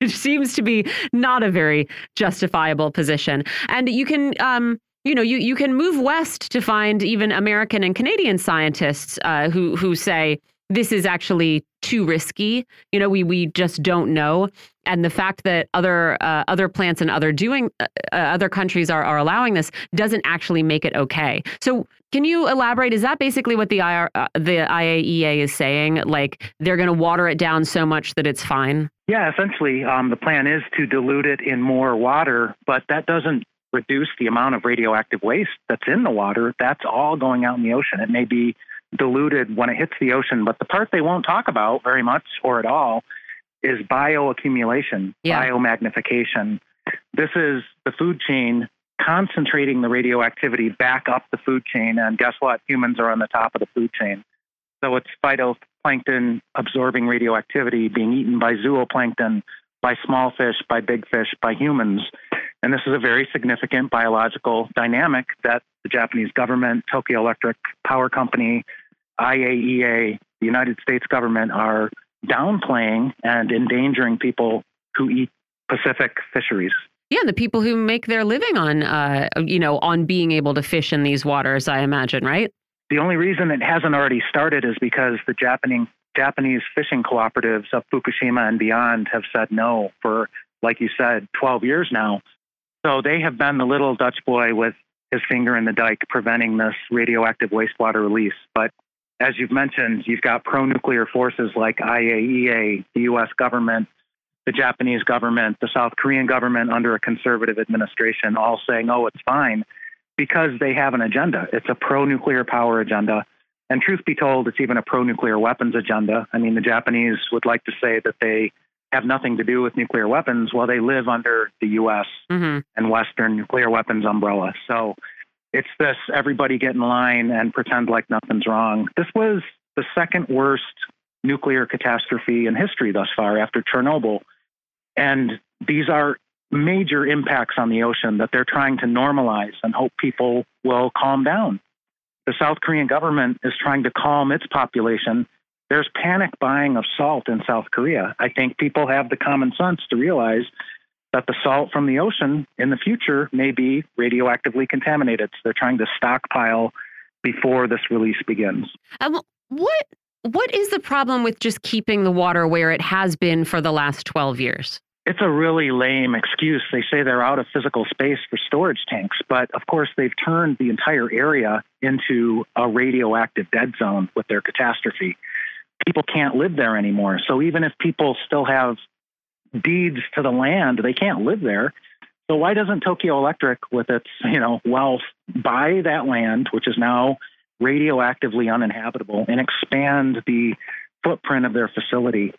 It seems to be not a very justifiable position. And you can um, you know you, you can move west to find even american and canadian scientists uh, who who say this is actually too risky. You know, we we just don't know. And the fact that other uh, other plants and other doing uh, uh other countries are are allowing this doesn't actually make it okay. So can you elaborate? Is that basically what the IR, uh, the IAEA is saying? Like they're going to water it down so much that it's fine? Yeah, essentially, um, the plan is to dilute it in more water, but that doesn't reduce the amount of radioactive waste that's in the water. That's all going out in the ocean. It may be diluted when it hits the ocean. But the part they won't talk about very much or at all is bioaccumulation, yeah. biomagnification. This is the food chain concentrating the radioactivity back up the food chain. And guess what? Humans are on the top of the food chain. So it's phytoplankton absorbing radioactivity being eaten by zooplankton, by small fish, by big fish, by humans. And this is a very significant biological dynamic that the Japanese government, Tokyo Electric Power Company, IAEA, the United States government are downplaying and endangering people who eat Pacific fisheries. Yeah, the people who make their living on, uh, you know, on being able to fish in these waters, I imagine, right? The only reason it hasn't already started is because the Japanese Japanese fishing cooperatives of Fukushima and beyond have said no for, like you said, 12 years now. So they have been the little Dutch boy with his finger in the dike preventing this radioactive wastewater release. But as you've mentioned, you've got pro nuclear forces like IAEA, the US government, the Japanese government, the South Korean government under a conservative administration, all saying, oh, it's fine, because they have an agenda. It's a pro nuclear power agenda. And truth be told, it's even a pro nuclear weapons agenda. I mean, the Japanese would like to say that they have nothing to do with nuclear weapons while they live under the US mm-hmm. and Western nuclear weapons umbrella. So it's this everybody get in line and pretend like nothing's wrong. This was the second worst nuclear catastrophe in history thus far after Chernobyl. And these are major impacts on the ocean that they're trying to normalize and hope people will calm down. The South Korean government is trying to calm its population. There's panic buying of salt in South Korea. I think people have the common sense to realize that the salt from the ocean in the future may be radioactively contaminated. So they're trying to stockpile before this release begins. Um, what what is the problem with just keeping the water where it has been for the last 12 years? It's a really lame excuse. They say they're out of physical space for storage tanks, but of course they've turned the entire area into a radioactive dead zone with their catastrophe. People can't live there anymore. So even if people still have deeds to the land. They can't live there. So why doesn't Tokyo Electric, with its you know wealth, buy that land, which is now radioactively uninhabitable, and expand the footprint of their facility?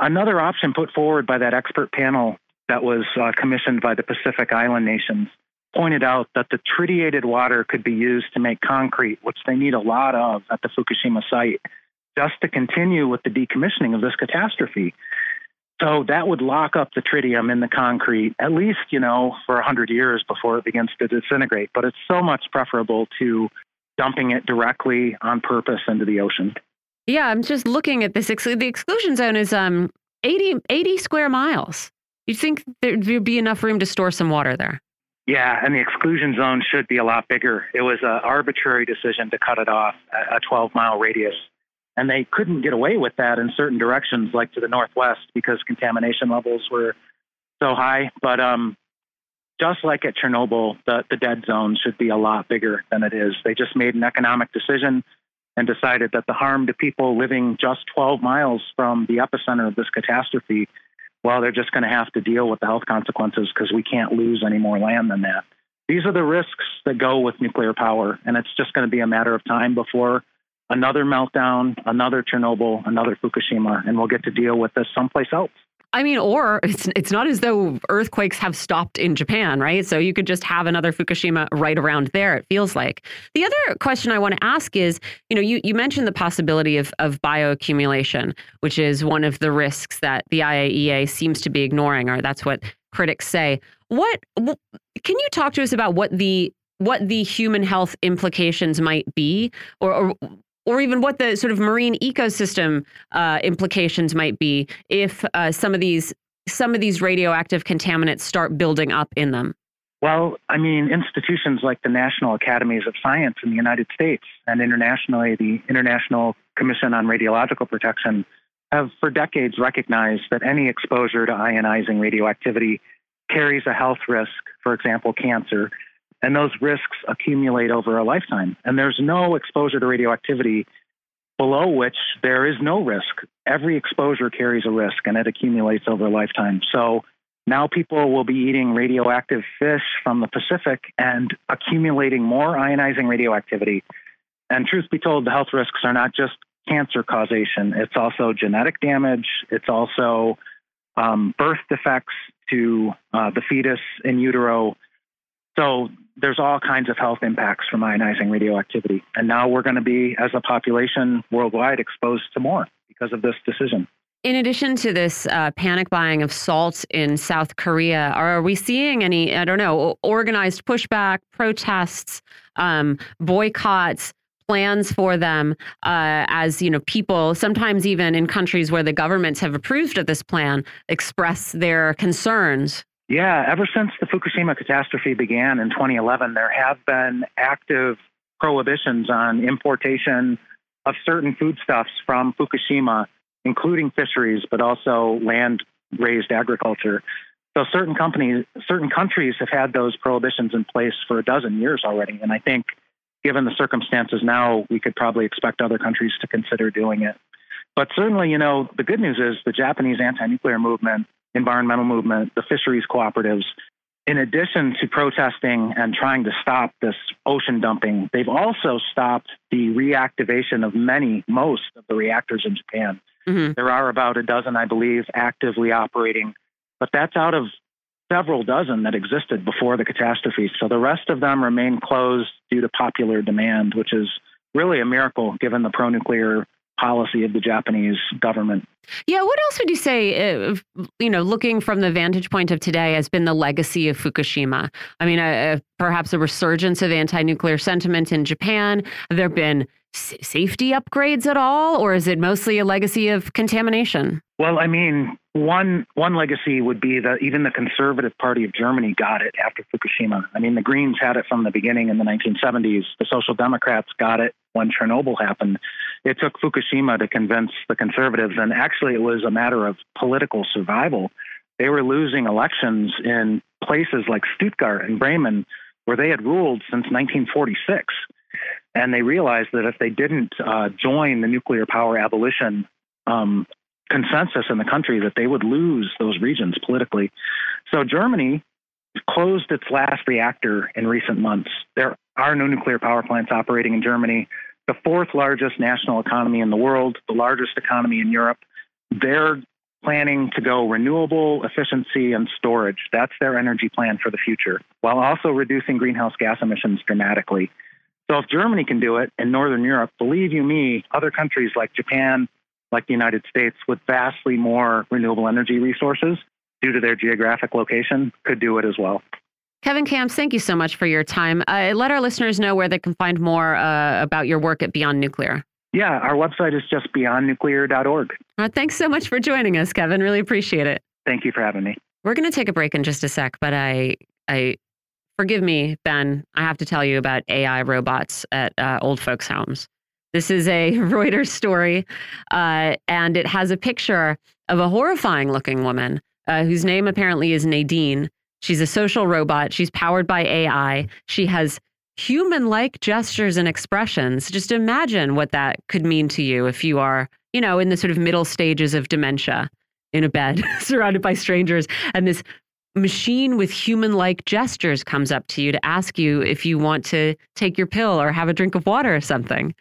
Another option put forward by that expert panel that was uh, commissioned by the Pacific Island nations pointed out that the tritiated water could be used to make concrete, which they need a lot of at the Fukushima site, just to continue with the decommissioning of this catastrophe. So that would lock up the tritium in the concrete, at least, you know, for 100 years before it begins to disintegrate. But it's so much preferable to dumping it directly on purpose into the ocean. Yeah, I'm just looking at this. The exclusion zone is um 80, 80 square miles. You think there'd be enough room to store some water there? Yeah, and the exclusion zone should be a lot bigger. It was an arbitrary decision to cut it off a 12 mile radius and they couldn't get away with that in certain directions, like to the northwest, because contamination levels were so high. But um, just like at Chernobyl, the, the dead zone should be a lot bigger than it is. They just made an economic decision and decided that the harm to people living just 12 miles from the epicenter of this catastrophe, well, they're just going to have to deal with the health consequences because we can't lose any more land than that. These are the risks that go with nuclear power, and it's just going to be a matter of time before another meltdown, another Chernobyl, another Fukushima, and we'll get to deal with this someplace else. I mean, or it's it's not as though earthquakes have stopped in Japan, right? So you could just have another Fukushima right around there. It feels like. The other question I want to ask is, you know, you you mentioned the possibility of of bioaccumulation, which is one of the risks that the IAEA seems to be ignoring, or that's what critics say. What can you talk to us about what the what the human health implications might be, or, or or even what the sort of marine ecosystem uh, implications might be if uh, some of these some of these radioactive contaminants start building up in them? Well, I mean, institutions like the National Academies of Science in the United States and internationally, the International Commission on Radiological Protection have for decades recognized that any exposure to ionizing radioactivity carries a health risk, for example, cancer, and those risks accumulate over a lifetime. And there's no exposure to radioactivity below which there is no risk. Every exposure carries a risk and it accumulates over a lifetime. So now people will be eating radioactive fish from the Pacific and accumulating more ionizing radioactivity. And truth be told, the health risks are not just cancer causation, it's also genetic damage, it's also um, birth defects to uh, the fetus in utero. So there's all kinds of health impacts from ionizing radioactivity. And now we're going to be, as a population worldwide, exposed to more because of this decision. In addition to this uh, panic buying of salt in South Korea, are we seeing any, I don't know, organized pushback, protests, um, boycotts, plans for them uh, as, you know, people, sometimes even in countries where the governments have approved of this plan, express their concerns? Yeah, ever since the Fukushima catastrophe began in 2011, there have been active prohibitions on importation of certain foodstuffs from Fukushima including fisheries, but also land raised agriculture. So certain companies, certain countries have had those prohibitions in place for a dozen years already. And I think given the circumstances now, we could probably expect other countries to consider doing it. But certainly, you know, the good news is the Japanese anti nuclear movement, environmental movement, the fisheries cooperatives, in addition to protesting and trying to stop this ocean dumping, they've also stopped the reactivation of many, most of the reactors in Japan. Mm-hmm. There are about a dozen, I believe, actively operating, but that's out of several dozen that existed before the catastrophe. So the rest of them remain closed due to popular demand, which is really a miracle given the pro nuclear policy of the Japanese government. Yeah, what else would you say, uh, you know, looking from the vantage point of today, has been the legacy of Fukushima? I mean, uh, uh perhaps a resurgence of anti nuclear sentiment in Japan. Have there been safety upgrades at all, or is it mostly a legacy of contamination? Well, I mean, one one legacy would be that even the Conservative Party of Germany got it after Fukushima. I mean, the Greens had it from the beginning in the 1970s. The Social Democrats got it when Chernobyl happened. It took Fukushima to convince the conservatives, and actually, it was a matter of political survival. They were losing elections in places like Stuttgart and Bremen, where they had ruled since 1946. And they realized that if they didn't uh, join the nuclear power abolition um, consensus in the country, that they would lose those regions politically. So Germany closed its last reactor in recent months. There are no nuclear power plants operating in Germany, the fourth largest national economy in the world, the largest economy in Europe. They're planning to go renewable efficiency and storage. That's their energy plan for the future, while also reducing greenhouse gas emissions dramatically. So if Germany can do it in Northern Europe, believe you me, other countries like Japan, like the United States, with vastly more renewable energy resources due to their geographic location, could do it as well. Kevin Kamps, thank you so much for your time. Uh, let our listeners know where they can find more uh, about your work at Beyond Nuclear. Yeah, our website is just beyondnuclear.org. Uh, thanks so much for joining us, Kevin. Really appreciate it. Thank you for having me. We're going to take a break in just a sec, but I, I forgive me, Ben, I have to tell you about AI robots at uh, old folks' homes. This is a Reuters story, uh, and it has a picture of a horrifying looking woman uh, whose name apparently is Nadine. She's a social robot. She's powered by AI. She has human like gestures and expressions. Just imagine what that could mean to you if you are, you know, in the sort of middle stages of dementia in a bed surrounded by strangers and this machine with human like gestures comes up to you to ask you if you want to take your pill or have a drink of water or something.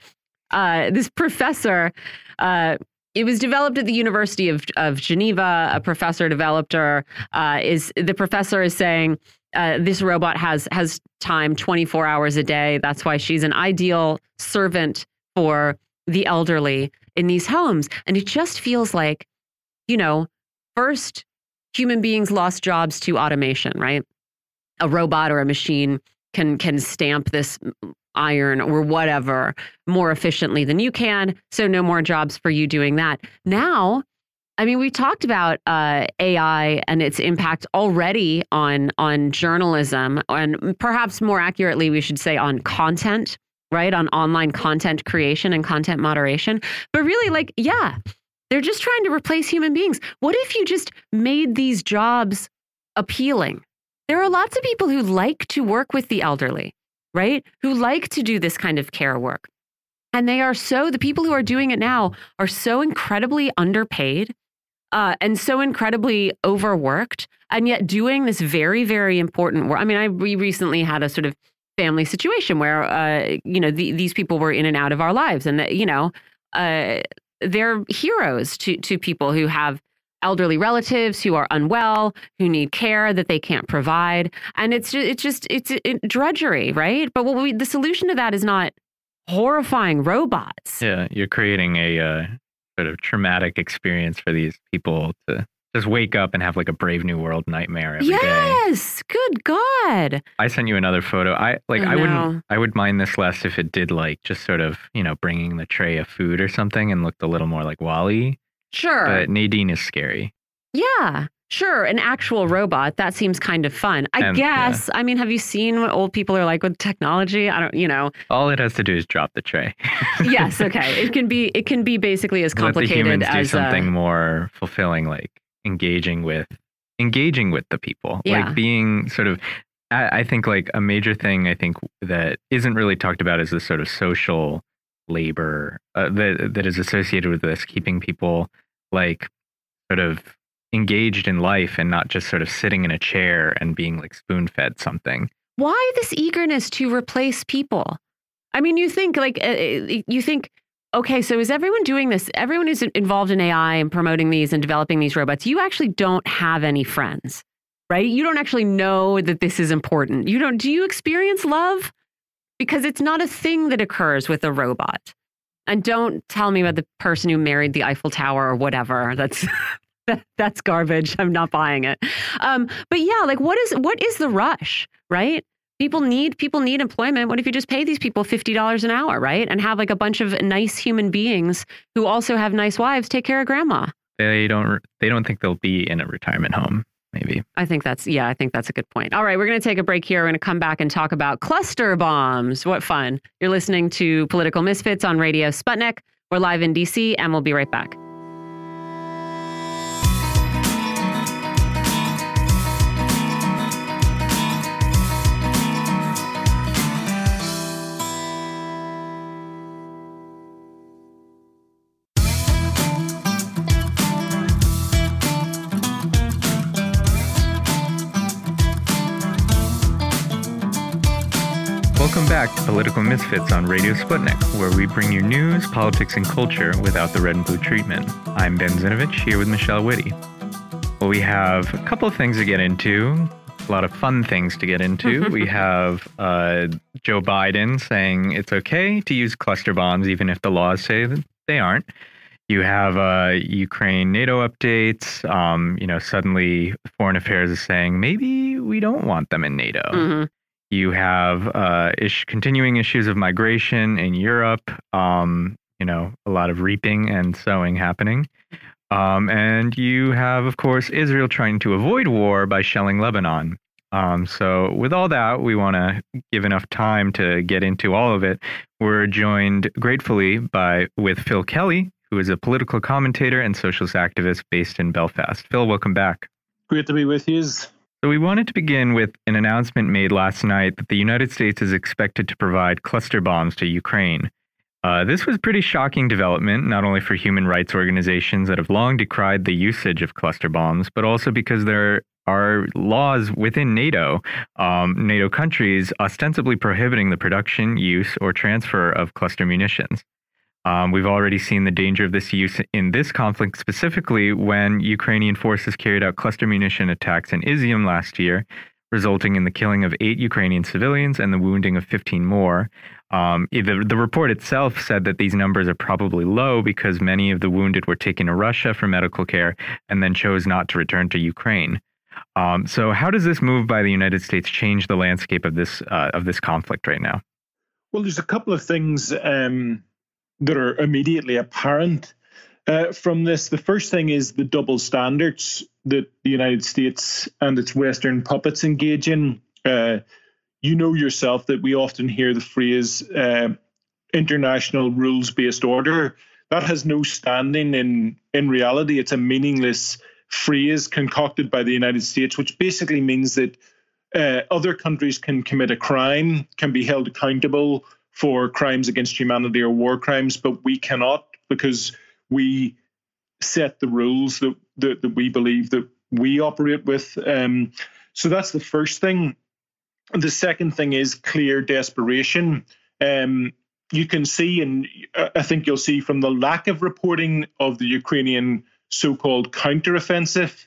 Uh, this professor, uh, it was developed at the University of, of Geneva. A professor developed her. Uh, is the professor is saying uh, this robot has has time 24 hours a day. That's why she's an ideal servant for the elderly in these homes. And it just feels like, you know, first human beings lost jobs to automation, right? A robot or a machine can can stamp this iron or whatever more efficiently than you can. So no more jobs for you doing that. Now, I mean, we talked about uh, AI and its impact already on on journalism, and perhaps more accurately, we should say on content, right? On online content creation and content moderation. But really, like, yeah, they're just trying to replace human beings. What if you just made these jobs appealing? There are lots of people who like to work with the elderly, right? Who like to do this kind of care work. And they are so, the people who are doing it now are so incredibly underpaid uh, and so incredibly overworked, and yet doing this very, very important work. I mean, I we recently had a sort of family situation where, uh, you know, the, these people were in and out of our lives, and you know, uh, they're heroes to to people who have elderly relatives who are unwell, who need care that they can't provide, and it's just, it's just it's it, drudgery, right? But what we the solution to that is not horrifying robots. Yeah, you're creating a uh, sort of traumatic experience for these people to just wake up and have like a brave new world nightmare every yes, good God. I sent you another photo. I like Oh, I no. wouldn't I would mind this less if it did like just sort of, you know, bringing the tray of food or something and looked a little more like WALL-E. Sure. But Nadine is scary. Yeah, sure. An actual robot, that seems kind of fun. I And, yeah. guess. I mean, have you seen what old people are like with technology? I don't, you know. All it has to do is drop the tray. yes, okay. It can be it can be basically as Let the complicated humans do as something uh, more fulfilling, like engaging with engaging with the people. Yeah. Like being sort of I, I think like a major thing I think that isn't really talked about is the sort of social labor uh, that that is associated with this, keeping people like sort of engaged in life and not just sort of sitting in a chair and being like spoon fed something. why this eagerness to replace people? I mean, you think like uh, you think okay, so is everyone doing this? Everyone who's involved in AI and promoting these and developing these robots, you actually don't have any friends. Right? You don't actually know that this is important. You don't do you experience love? Because it's not a thing that occurs with a robot. And don't tell me about the person who married the Eiffel Tower or whatever. That's that's garbage. I'm not buying it. Um, but yeah, like what is what is the rush, right? People need people need employment. What if you just pay these people fifty dollars an hour, right? And have like a bunch of nice human beings who also have nice wives take care of grandma. They don't they don't think they'll be in a retirement home, maybe. I think that's yeah, I think that's a good point. All right, we're going to take a break here. We're going to come back and talk about cluster bombs. What fun. You're listening to Political Misfits on Radio Sputnik. We're live in DC and we'll be right back. Welcome back to Political Misfits on Radio Sputnik, where we bring you news, politics, and culture without the red and blue treatment. I'm Ben Zinevich here with Michelle Witte. Well, we have a couple of things to get into, a lot of fun things to get into. we have uh, Joe Biden saying it's okay to use cluster bombs, even if the laws say that they aren't. You have uh, Ukraine NATO updates. Um, you know, suddenly Foreign Affairs is saying maybe we don't want them in NATO. Mhm. You have uh, ish, continuing issues of migration in Europe. Um, you know, a lot of reaping and sowing happening. Um, and you have, of course, Israel trying to avoid war by shelling Lebanon. Um, so, with all that, we want to give enough time to get into all of it. We're joined gratefully by with Phil Kelly, who is a political commentator and socialist activist based in Belfast. Phil, welcome back. Great to be with you. So, we wanted to begin with an announcement made last night that the United States is expected to provide cluster bombs to Ukraine. Uh, this was pretty shocking development, not only for human rights organizations that have long decried the usage of cluster bombs, but also because there are laws within NATO, um, NATO countries, ostensibly prohibiting the production, use, or transfer of cluster munitions. Um, we've already seen the danger of this use in this conflict, specifically when Ukrainian forces carried out cluster munition attacks in Izium last year, resulting in the killing of eight Ukrainian civilians and the wounding of 15 more. Um, the, the report itself said that these numbers are probably low because many of the wounded were taken to Russia for medical care and then chose not to return to Ukraine. Um, so, how does this move by the United States change the landscape of this uh, of this conflict right now? Well, there's a couple of things um, that are immediately apparent uh, from this. The first thing is the double standards that the United States and its Western puppets engage in. Uh, you know yourself that we often hear the phrase uh, international rules based order. That has no standing in, in reality. It's a meaningless phrase concocted by the United States, which basically means that uh, other countries can commit a crime, can be held accountable for crimes against humanity or war crimes, but we cannot because we set the rules that, that, that we believe that we operate with. Um, so that's the first thing. The second thing is clear desperation. Um, you can see, and I think you'll see from the lack of reporting of the Ukrainian so called counteroffensive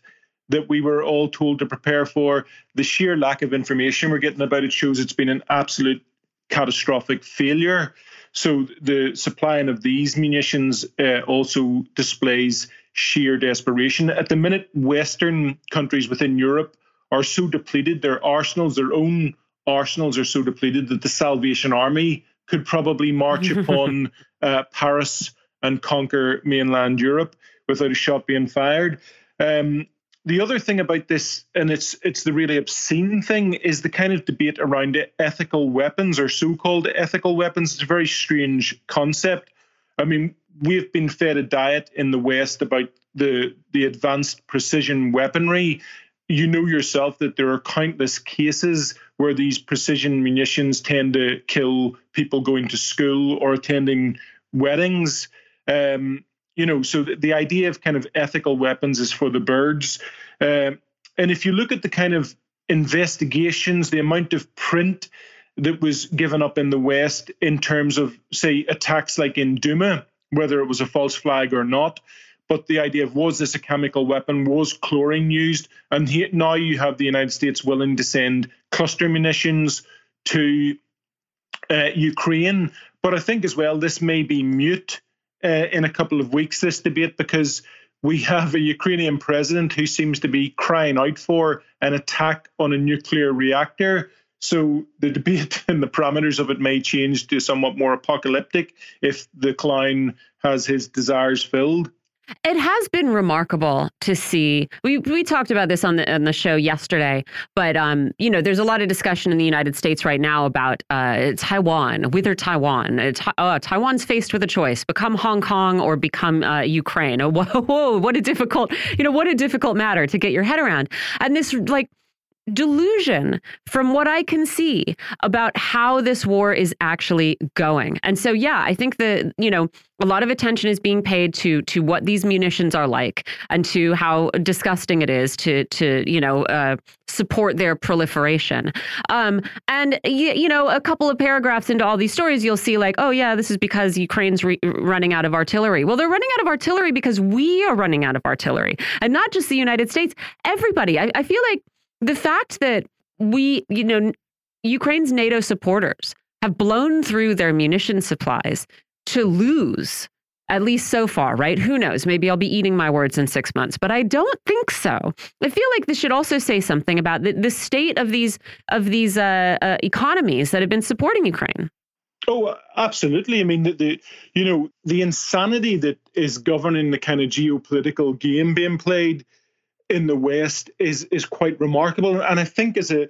that we were all told to prepare for, the sheer lack of information we're getting about it shows it's been an absolute catastrophic failure. So the supplying of these munitions uh, also displays sheer desperation. At the minute, Western countries within Europe are so depleted, their arsenals, their own arsenals are so depleted that the Salvation Army could probably march upon uh, Paris and conquer mainland Europe without a shot being fired. Um, the other thing about this, and it's it's the really obscene thing, is the kind of debate around ethical weapons or so-called ethical weapons. It's a very strange concept. I mean, we've been fed a diet in the West about the the advanced precision weaponry. You know yourself that there are countless cases where these precision munitions tend to kill people going to school or attending weddings. Um, you know, so the, the, idea of kind of ethical weapons is for the birds. Uh, and if you look at the kind of investigations, the amount of print that was given up in the West in terms of, say, attacks like in Douma, whether it was a false flag or not, but the idea of was this a chemical weapon? Was chlorine used? And he, now you have the United States willing to send cluster munitions to uh, Ukraine. But I think as well, this may be mute uh, in a couple of weeks, this debate, because we have a Ukrainian president who seems to be crying out for an attack on a nuclear reactor. So the debate and the parameters of it may change to somewhat more apocalyptic if the clown has his desires filled. It has been remarkable to see. We we talked about this on the on the show yesterday, but um, you know, there's a lot of discussion in the United States right now about uh, Taiwan, whether Taiwan. Uh, uh, Taiwan's faced with a choice: become Hong Kong or become uh, Ukraine. Oh, whoa, whoa, what a difficult, you know, what a difficult matter to get your head around. And this like delusion from what I can see about how this war is actually going. And so yeah, I think that, you know, a lot of attention is being paid to to what these munitions are like and to how disgusting it is to to, you know, uh, support their proliferation. Um, and you, know, a couple of paragraphs into all these stories you'll see like, oh yeah, this is because Ukraine's running out of artillery. Well, they're running out of artillery because we are running out of artillery. And not just the United States, everybody. I, I feel like the fact that we, you know, Ukraine's NATO supporters have blown through their munition supplies to lose, at least so far, right? Who knows? Maybe I'll be eating my words in six months, but I don't think so. I feel like this should also say something about the, the state of these of these uh, uh, economies that have been supporting Ukraine. Oh, absolutely. I mean, the, the you know the insanity that is governing the kind of geopolitical game being played in the West is is quite remarkable. And I think as a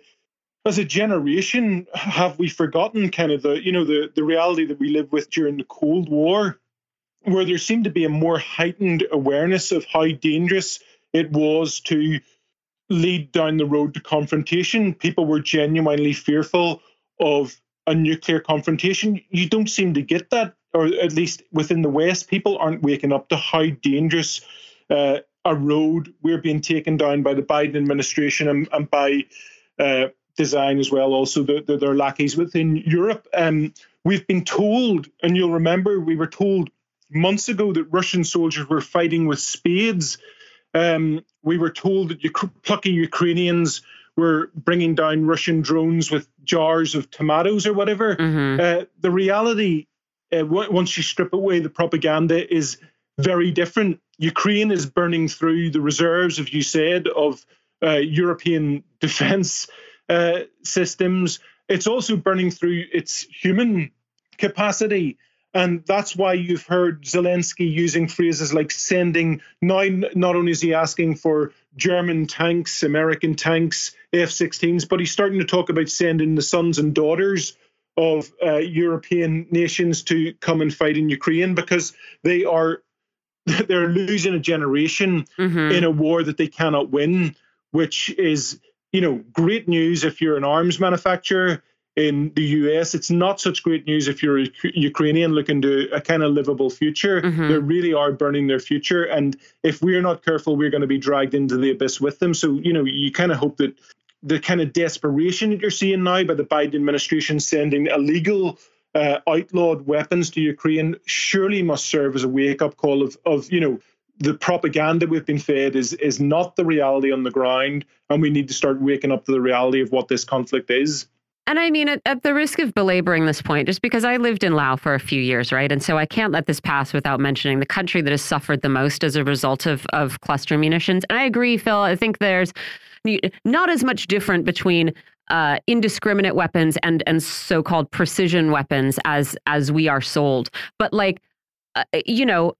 as a generation, have we forgotten kind of the you know the the reality that we lived with during the Cold War, where there seemed to be a more heightened awareness of how dangerous it was to lead down the road to confrontation. People were genuinely fearful of a nuclear confrontation. You don't seem to get that, or at least within the West, people aren't waking up to how dangerous uh, a road we're being taken down by the Biden administration and, and by uh, design as well. Also, the, the, their lackeys within Europe. Um, we've been told, and you'll remember, we were told months ago that Russian soldiers were fighting with spades. Um, we were told that plucky Ukrainians we're bringing down Russian drones with jars of tomatoes or whatever. Mm-hmm. Uh, the reality, uh, once you strip away the propaganda, is very different. Ukraine is burning through the reserves, as you said, of uh, European defense uh, systems. It's also burning through its human capacity. And that's why you've heard Zelensky using phrases like sending, now, not only is he asking for German tanks, American tanks, F 16s, but he's starting to talk about sending the sons and daughters of uh, European nations to come and fight in Ukraine because they are they're losing a generation mm-hmm. in a war that they cannot win, which is you know great news if you're an arms manufacturer in the US. It's not such great news if you're a Ukrainian looking to a kind of livable future. Mm-hmm. They really are burning their future. And if we're not careful, we're going to be dragged into the abyss with them. So, you know, you kind of hope that the kind of desperation that you're seeing now by the Biden administration sending illegal uh, outlawed weapons to Ukraine surely must serve as a wake up call of, of, you know, the propaganda we've been fed is is not the reality on the ground, and we need to start waking up to the reality of what this conflict is. And I mean, at, at, the risk of belaboring this point, just because I lived in Laos for a few years, right? And so I can't let this pass without mentioning the country that has suffered the most as a result of, of cluster munitions. And I agree, Phil. I think there's not as much different between uh, indiscriminate weapons and and so-called precision weapons as as we are sold. But like, uh, you know,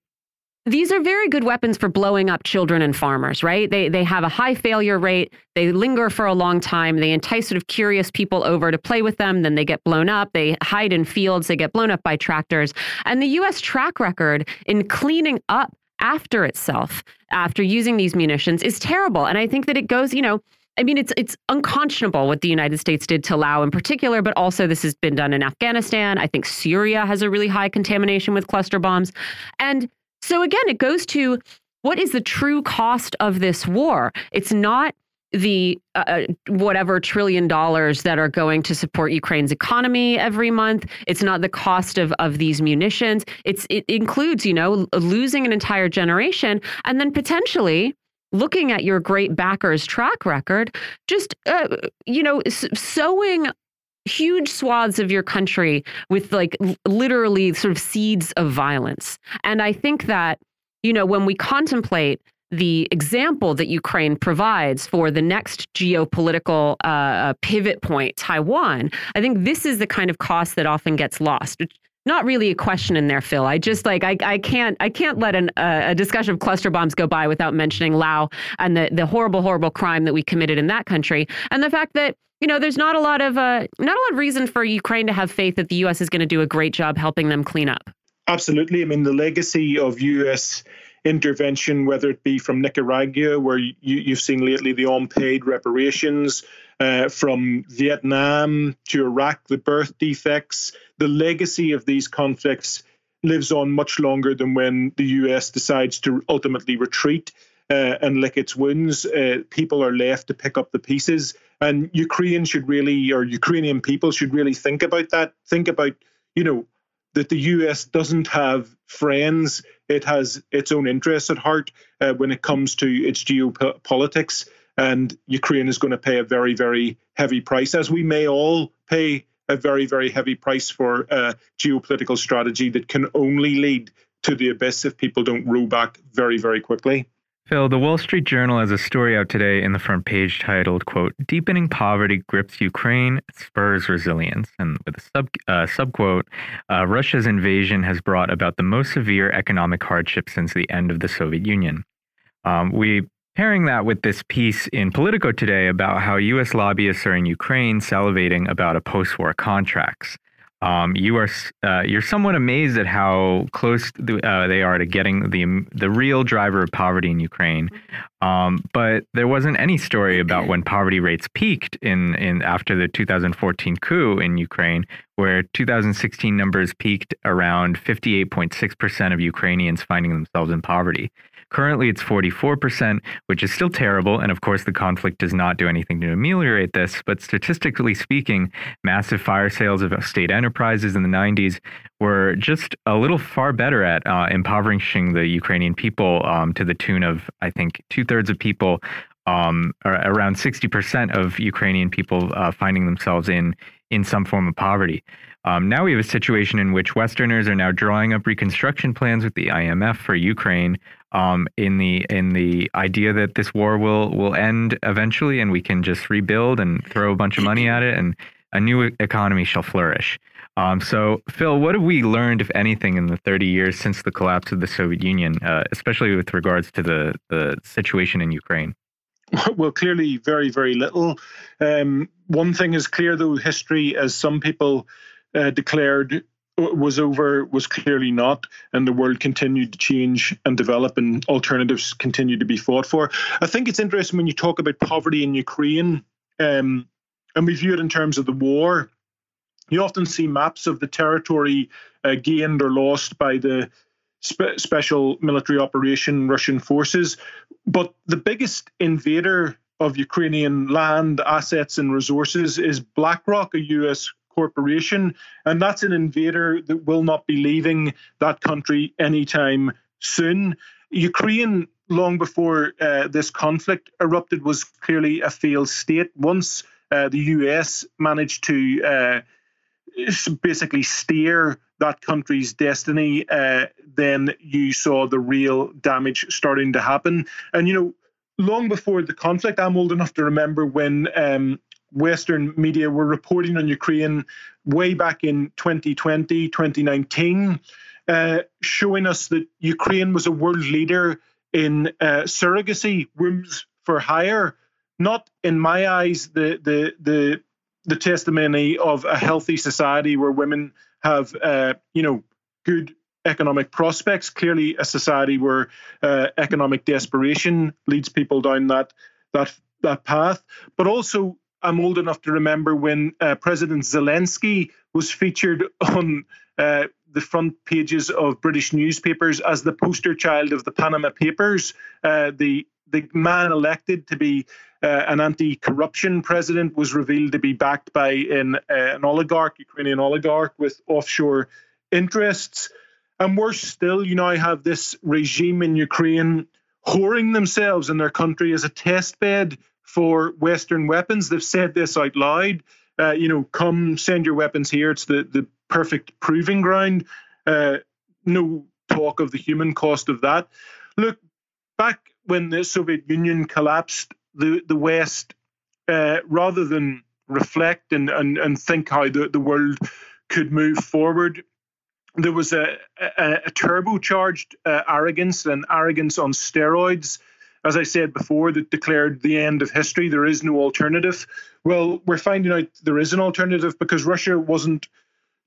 these are very good weapons for blowing up children and farmers, right? They they have a high failure rate. They linger for a long time. They entice sort of curious people over to play with them. Then they get blown up. They hide in fields. They get blown up by tractors. And the U.S. track record in cleaning up after itself after using these munitions is terrible. And I think that it goes, you know. I mean, it's it's unconscionable what the United States did to Laos in particular, but also this has been done in Afghanistan. I think Syria has a really high contamination with cluster bombs, and so again, it goes to what is the true cost of this war? It's not the uh, uh, whatever trillion dollars that are going to support Ukraine's economy every month. It's not the cost of of these munitions. It's it includes, you know, losing an entire generation and then potentially looking at your great backers track record, just uh, you know, sowing huge swaths of your country with like literally sort of seeds of violence. And I think that, you know, when we contemplate the example that Ukraine provides for the next geopolitical uh, uh pivot point, Taiwan, I think this is the kind of cost that often gets lost. Not really a question in there, Phil. I just like I, I can't I can't let an, uh, a discussion of cluster bombs go by without mentioning Laos and the the horrible horrible crime that we committed in that country and the fact that you know, there's not a lot of uh, not a lot of reason for Ukraine to have faith that the U.S. is going to do a great job helping them clean up. Absolutely. I mean, the legacy of U.S. intervention, whether it be from Nicaragua, where you, have seen lately the unpaid reparations, uh, from Vietnam to Iraq, the birth defects, the legacy of these conflicts lives on much longer than when the U.S. decides to ultimately retreat uh, and lick its wounds. Uh, people are left to pick up the pieces. And Ukraine should really, or Ukrainian people should really think about that. Think about, you know, that the US doesn't have friends. It has its own interests at heart uh, when it comes to its geopolitics. And Ukraine is going to pay a very, very heavy price, as we may all pay a very, very heavy price for a geopolitical strategy that can only lead to the abyss if people don't row back very, very quickly. Phil, the Wall Street Journal has a story out today in the front page titled, quote, Deepening Poverty Grips Ukraine, Spurs Resilience. And with a sub, uh, subquote, uh, Russia's invasion has brought about the most severe economic hardship since the end of the Soviet Union. Um, we pairing that with this piece in Politico today about how U.S. lobbyists are in Ukraine salivating about a post-war contracts um, you are uh, you're somewhat amazed at how close the, uh, they are to getting the the real driver of poverty in Ukraine. Um, but there wasn't any story about when poverty rates peaked in in after the 2014 coup in Ukraine, where 2016 numbers peaked around 58.6 percent of Ukrainians finding themselves in poverty. Currently, it's 44%, which is still terrible. And of course, the conflict does not do anything to ameliorate this. But statistically speaking, massive fire sales of state enterprises in the 90s were just a little far better at uh, impoverishing the Ukrainian people um, to the tune of, I think, two thirds of people um, around 60% of Ukrainian people uh, finding themselves in in some form of poverty. Um, now we have a situation in which Westerners are now drawing up reconstruction plans with the IMF for Ukraine um, in the in the idea that this war will will end eventually and we can just rebuild and throw a bunch of money at it and a new economy shall flourish. Um, so, Phil, what have we learned, if anything, in the 30 years since the collapse of the Soviet Union, uh, especially with regards to the the situation in Ukraine? Well, clearly, very, very little. Um, one thing is clear, though, history, as some people uh, declared was over, was clearly not, and the world continued to change and develop, and alternatives continued to be fought for. I think it's interesting when you talk about poverty in Ukraine, um, and we view it in terms of the war. You often see maps of the territory uh, gained or lost by the spe- special military operation Russian forces. But the biggest invader of Ukrainian land, assets, and resources is BlackRock, a US corporation. And that's an invader that will not be leaving that country anytime soon. Ukraine, long before uh, this conflict erupted, was clearly a failed state. Once uh, the US managed to uh, basically steer that country's destiny, uh, then you saw the real damage starting to happen. And, you know, long before the conflict, I'm old enough to remember when um, Western media were reporting on Ukraine way back in 2020, 2019, uh, showing us that Ukraine was a world leader in uh, surrogacy rooms for hire. Not in my eyes the the the the testimony of a healthy society where women have, uh, you know, good economic prospects. Clearly, a society where uh, economic desperation leads people down that that that path. But also, I'm old enough to remember when uh, President Zelensky was featured on uh, the front pages of British newspapers as the poster child of the Panama Papers. Uh, the the man elected to be uh, an anti-corruption president was revealed to be backed by an, uh, an oligarch, Ukrainian oligarch with offshore interests. And worse still, you now have this regime in Ukraine whoring themselves in their country as a test bed for Western weapons. They've said this out loud. Uh, you know, come send your weapons here. It's the, the perfect proving ground. Uh, no talk of the human cost of that. Look, back when the Soviet Union collapsed, the the West, uh, rather than reflect and, and and think how the, the world could move forward, there was a, a, a turbocharged uh, arrogance and arrogance on steroids. As I said before, that declared the end of history. There is no alternative. Well, we're finding out there is an alternative because Russia wasn't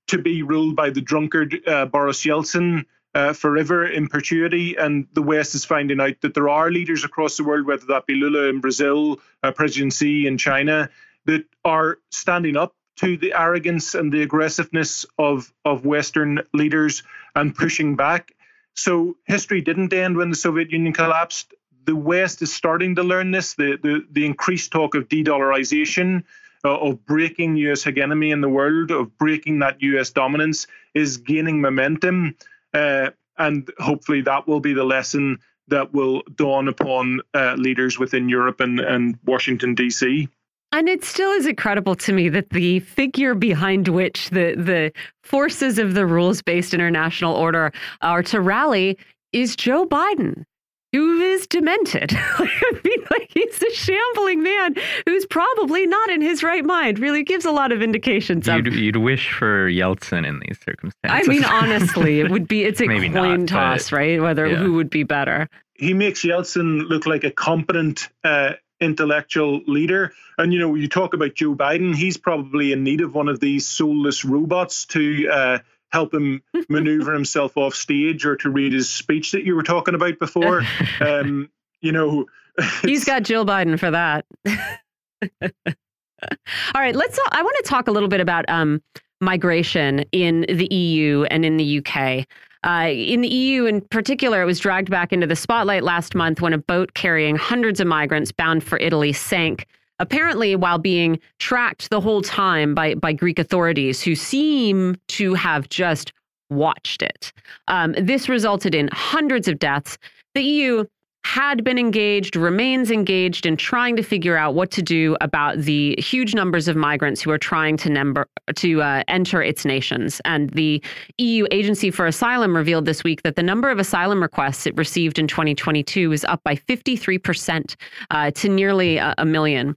to be ruled by the drunkard uh, Boris Yeltsin uh, forever in perpetuity. And the West is finding out that there are leaders across the world, whether that be Lula in Brazil, uh, President Xi in China, that are standing up to the arrogance and the aggressiveness of, of Western leaders and pushing back. So history didn't end when the Soviet Union collapsed. The West is starting to learn this. The the, the increased talk of de-dollarization, uh, of breaking U.S. hegemony in the world, of breaking that U.S. dominance, is gaining momentum. Uh, and hopefully that will be the lesson that will dawn upon uh, leaders within Europe and, and Washington, D.C. And it still is incredible to me that the figure behind which the, the forces of the rules based international order are to rally is Joe Biden who is demented. I mean, like he's a shambling man who's probably not in his right mind. Really gives a lot of indications. You'd, you'd wish for Yeltsin in these circumstances. I mean, honestly, it would be it's a coin not, toss, right? Whether yeah. who would be better. He makes Yeltsin look like a competent. Uh, intellectual leader. And you know, you talk about Joe Biden, he's probably in need of one of these soulless robots to uh, help him maneuver himself off stage or to read his speech that you were talking about before. Um, you know, he's got Jill Biden for that. All right, let's. I want to talk a little bit about um, migration in the EU and in the UK. Uh, in the EU, in particular, it was dragged back into the spotlight last month when a boat carrying hundreds of migrants bound for Italy sank apparently while being tracked the whole time by, by Greek authorities who seem to have just watched it. Um, this resulted in hundreds of deaths. The EU had been engaged, remains engaged in trying to figure out what to do about the huge numbers of migrants who are trying to, number, to uh, enter its nations. And the EU Agency for Asylum revealed this week that the number of asylum requests it received in 2022 is up by 53% uh, to nearly a, a million.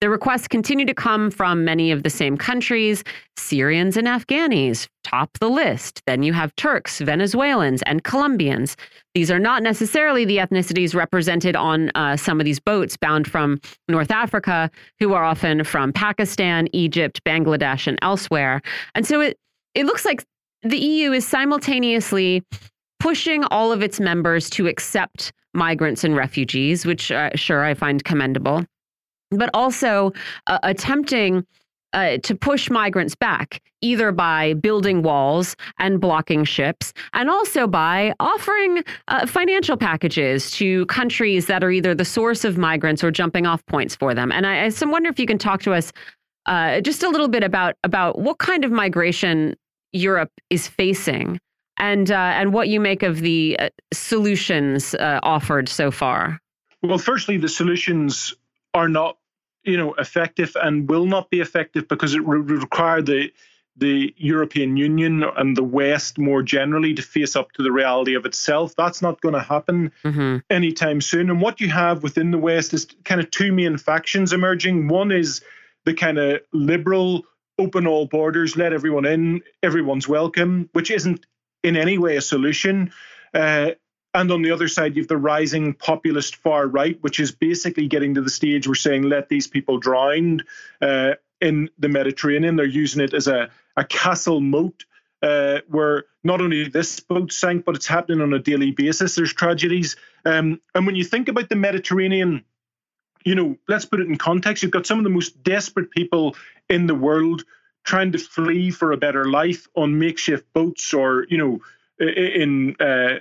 The requests continue to come from many of the same countries. Syrians and Afghanis top the list. Then you have Turks, Venezuelans, and Colombians. These are not necessarily the ethnicities represented on uh, some of these boats bound from North Africa, who are often from Pakistan, Egypt, Bangladesh, and elsewhere. And so it, it looks like the EU is simultaneously pushing all of its members to accept migrants and refugees, which uh, sure I find commendable but also uh, attempting uh, to push migrants back, either by building walls and blocking ships, and also by offering uh, financial packages to countries that are either the source of migrants or jumping off points for them. And I, I wonder if you can talk to us uh, just a little bit about about what kind of migration Europe is facing, and uh, and what you make of the uh, solutions offered so far. Well, firstly, the solutions are not you know effective and will not be effective because it would require the the European Union and the West more generally to face up to the reality of itself. That's not going to happen mm-hmm. anytime soon. And what you have within the West is kind of two main factions emerging. One is the kind of liberal, open all borders, let everyone in, everyone's welcome, which isn't in any way a solution. Uh, and on the other side, you have the rising populist far right, which is basically getting to the stage where saying, let these people drown uh, in the Mediterranean. They're using it as a, a castle moat uh, where not only this boat sank, but it's happening on a daily basis. There's tragedies. Um, and when you think about the Mediterranean, you know, let's put it in context. You've got some of the most desperate people in the world trying to flee for a better life on makeshift boats or, you know, in uh,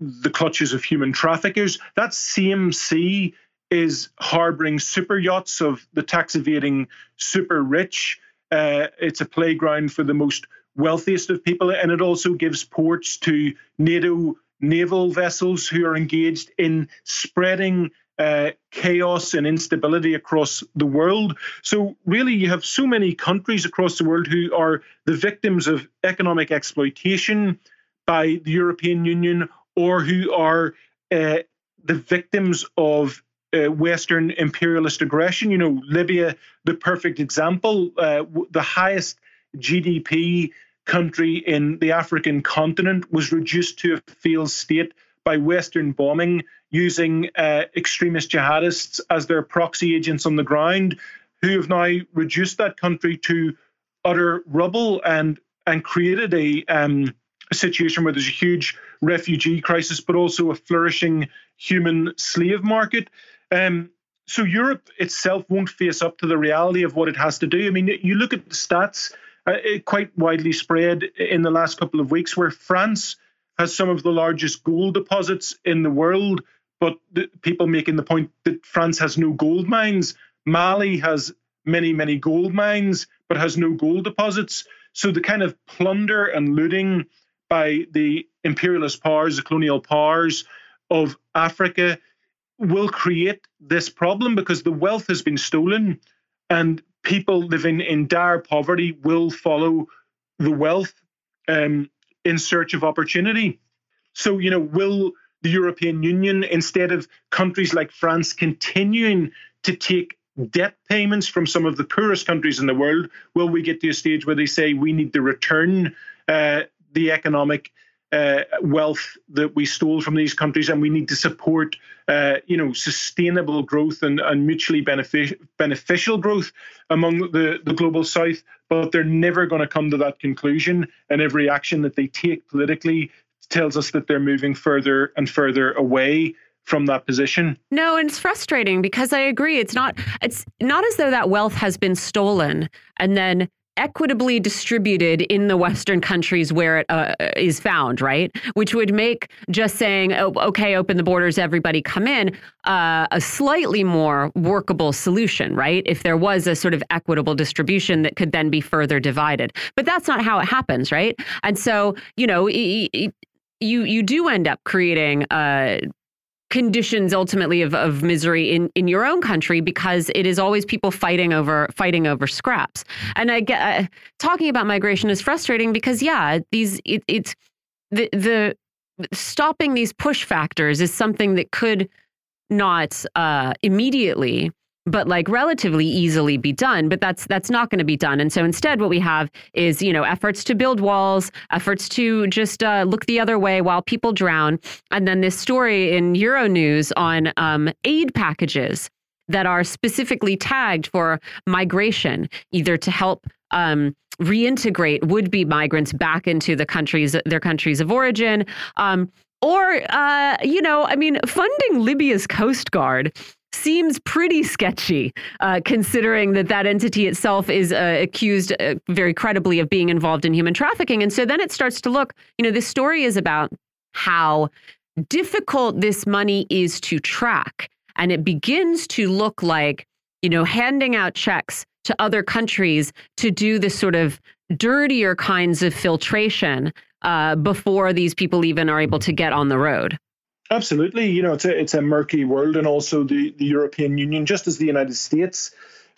the clutches of human traffickers. That same sea is harboring super yachts of the tax evading super rich. Uh, it's a playground for the most wealthiest of people, and it also gives ports to NATO naval vessels who are engaged in spreading uh, chaos and instability across the world. So, really, you have so many countries across the world who are the victims of economic exploitation by the European Union or who are uh, the victims of uh, Western imperialist aggression. You know, Libya, the perfect example, uh, the highest GDP country in the African continent, was reduced to a failed state by Western bombing using uh, extremist jihadists as their proxy agents on the ground, who have now reduced that country to utter rubble and and created a um, a situation where there's a huge refugee crisis, but also a flourishing human slave market. Um, so Europe itself won't face up to the reality of what it has to do. I mean, you look at the stats, uh, quite widely spread in the last couple of weeks, where France has some of the largest gold deposits in the world, but people making the point that France has no gold mines. Mali has many, many gold mines, but has no gold deposits. So the kind of plunder and looting by the imperialist powers, the colonial powers of Africa, will create this problem because the wealth has been stolen and people living in dire poverty will follow the wealth um, in search of opportunity. So, you know, will the European Union, instead of countries like France continuing to take debt payments from some of the poorest countries in the world, will we get to a stage where they say we need to return uh, the economic uh, wealth that we stole from these countries, and we need to support, uh, you know, sustainable growth and, and mutually benefic- beneficial growth among the, the global south. But they're never going to come to that conclusion, and every action that they take politically tells us that they're moving further and further away from that position. No, and it's frustrating because I agree. It's not. It's not as though that wealth has been stolen and then equitably distributed in the Western countries where it uh, is found, right? Which would make just saying, oh, okay, open the borders, everybody come in, uh, a slightly more workable solution, right? If there was a sort of equitable distribution that could then be further divided. But that's not how it happens, right? And so, you know, you you do end up creating uh, conditions ultimately of, of misery in, in your own country because it is always people fighting over fighting over scraps. And I get uh, talking about migration is frustrating because yeah, these it, it's the the stopping these push factors is something that could not uh, immediately but like relatively easily be done but that's that's not going to be done. And so instead what we have is you know efforts to build walls efforts to just uh, look the other way while people drown. And then this story in euronews on um, aid packages that are specifically tagged for migration either to help um, reintegrate would-be migrants back into the countries their countries of origin um, or uh, you know i mean funding libya's coast guard seems pretty sketchy, uh, considering that that entity itself is uh, accused uh, very credibly of being involved in human trafficking. And so then it starts to look, you know, this story is about how difficult this money is to track. And it begins to look like, you know, handing out checks to other countries to do this sort of dirtier kinds of filtration uh, before these people even are able to get on the road. Absolutely, you know it's a it's a murky world, and also the the European Union, just as the United States,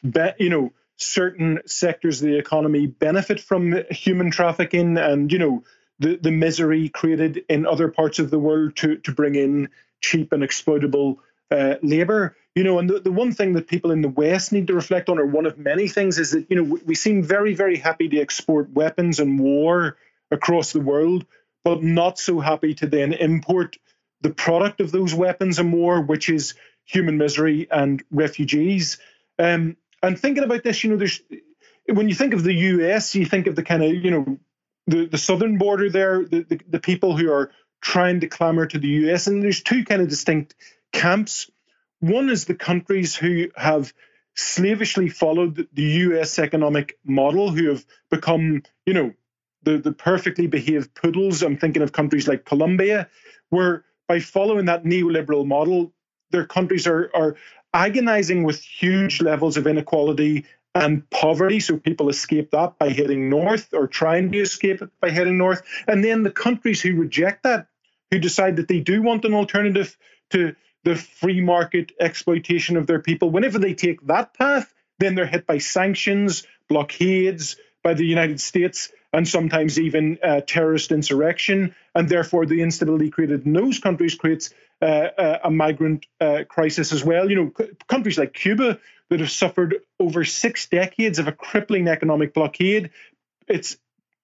be, you know certain sectors of the economy benefit from human trafficking, and you know the the misery created in other parts of the world to to bring in cheap and exploitable uh, labor. You know, and the, the one thing that people in the West need to reflect on, or one of many things, is that you know we, we seem very very happy to export weapons and war across the world, but not so happy to then import the product of those weapons and war, which is human misery and refugees. Um, and thinking about this, you know, there's when you think of the U.S., you think of the kind of you know the the southern border there, the, the, the people who are trying to clamor to the U.S. And there's two kind of distinct camps. One is the countries who have slavishly followed the US economic model, who have become, you know, the, the perfectly behaved poodles. I'm thinking of countries like Colombia, where by following that neoliberal model, their countries are, are agonizing with huge levels of inequality and poverty. So people escape that by heading north or trying to escape it by heading north. And then the countries who reject that, who decide that they do want an alternative to the free market exploitation of their people, whenever they take that path, then they're hit by sanctions, blockades by the United States, and sometimes even uh, terrorist insurrection. And therefore, the instability created in those countries creates uh, uh a migrant uh, crisis as well. You know, c- countries like Cuba that have suffered over six decades of a crippling economic blockade. It's,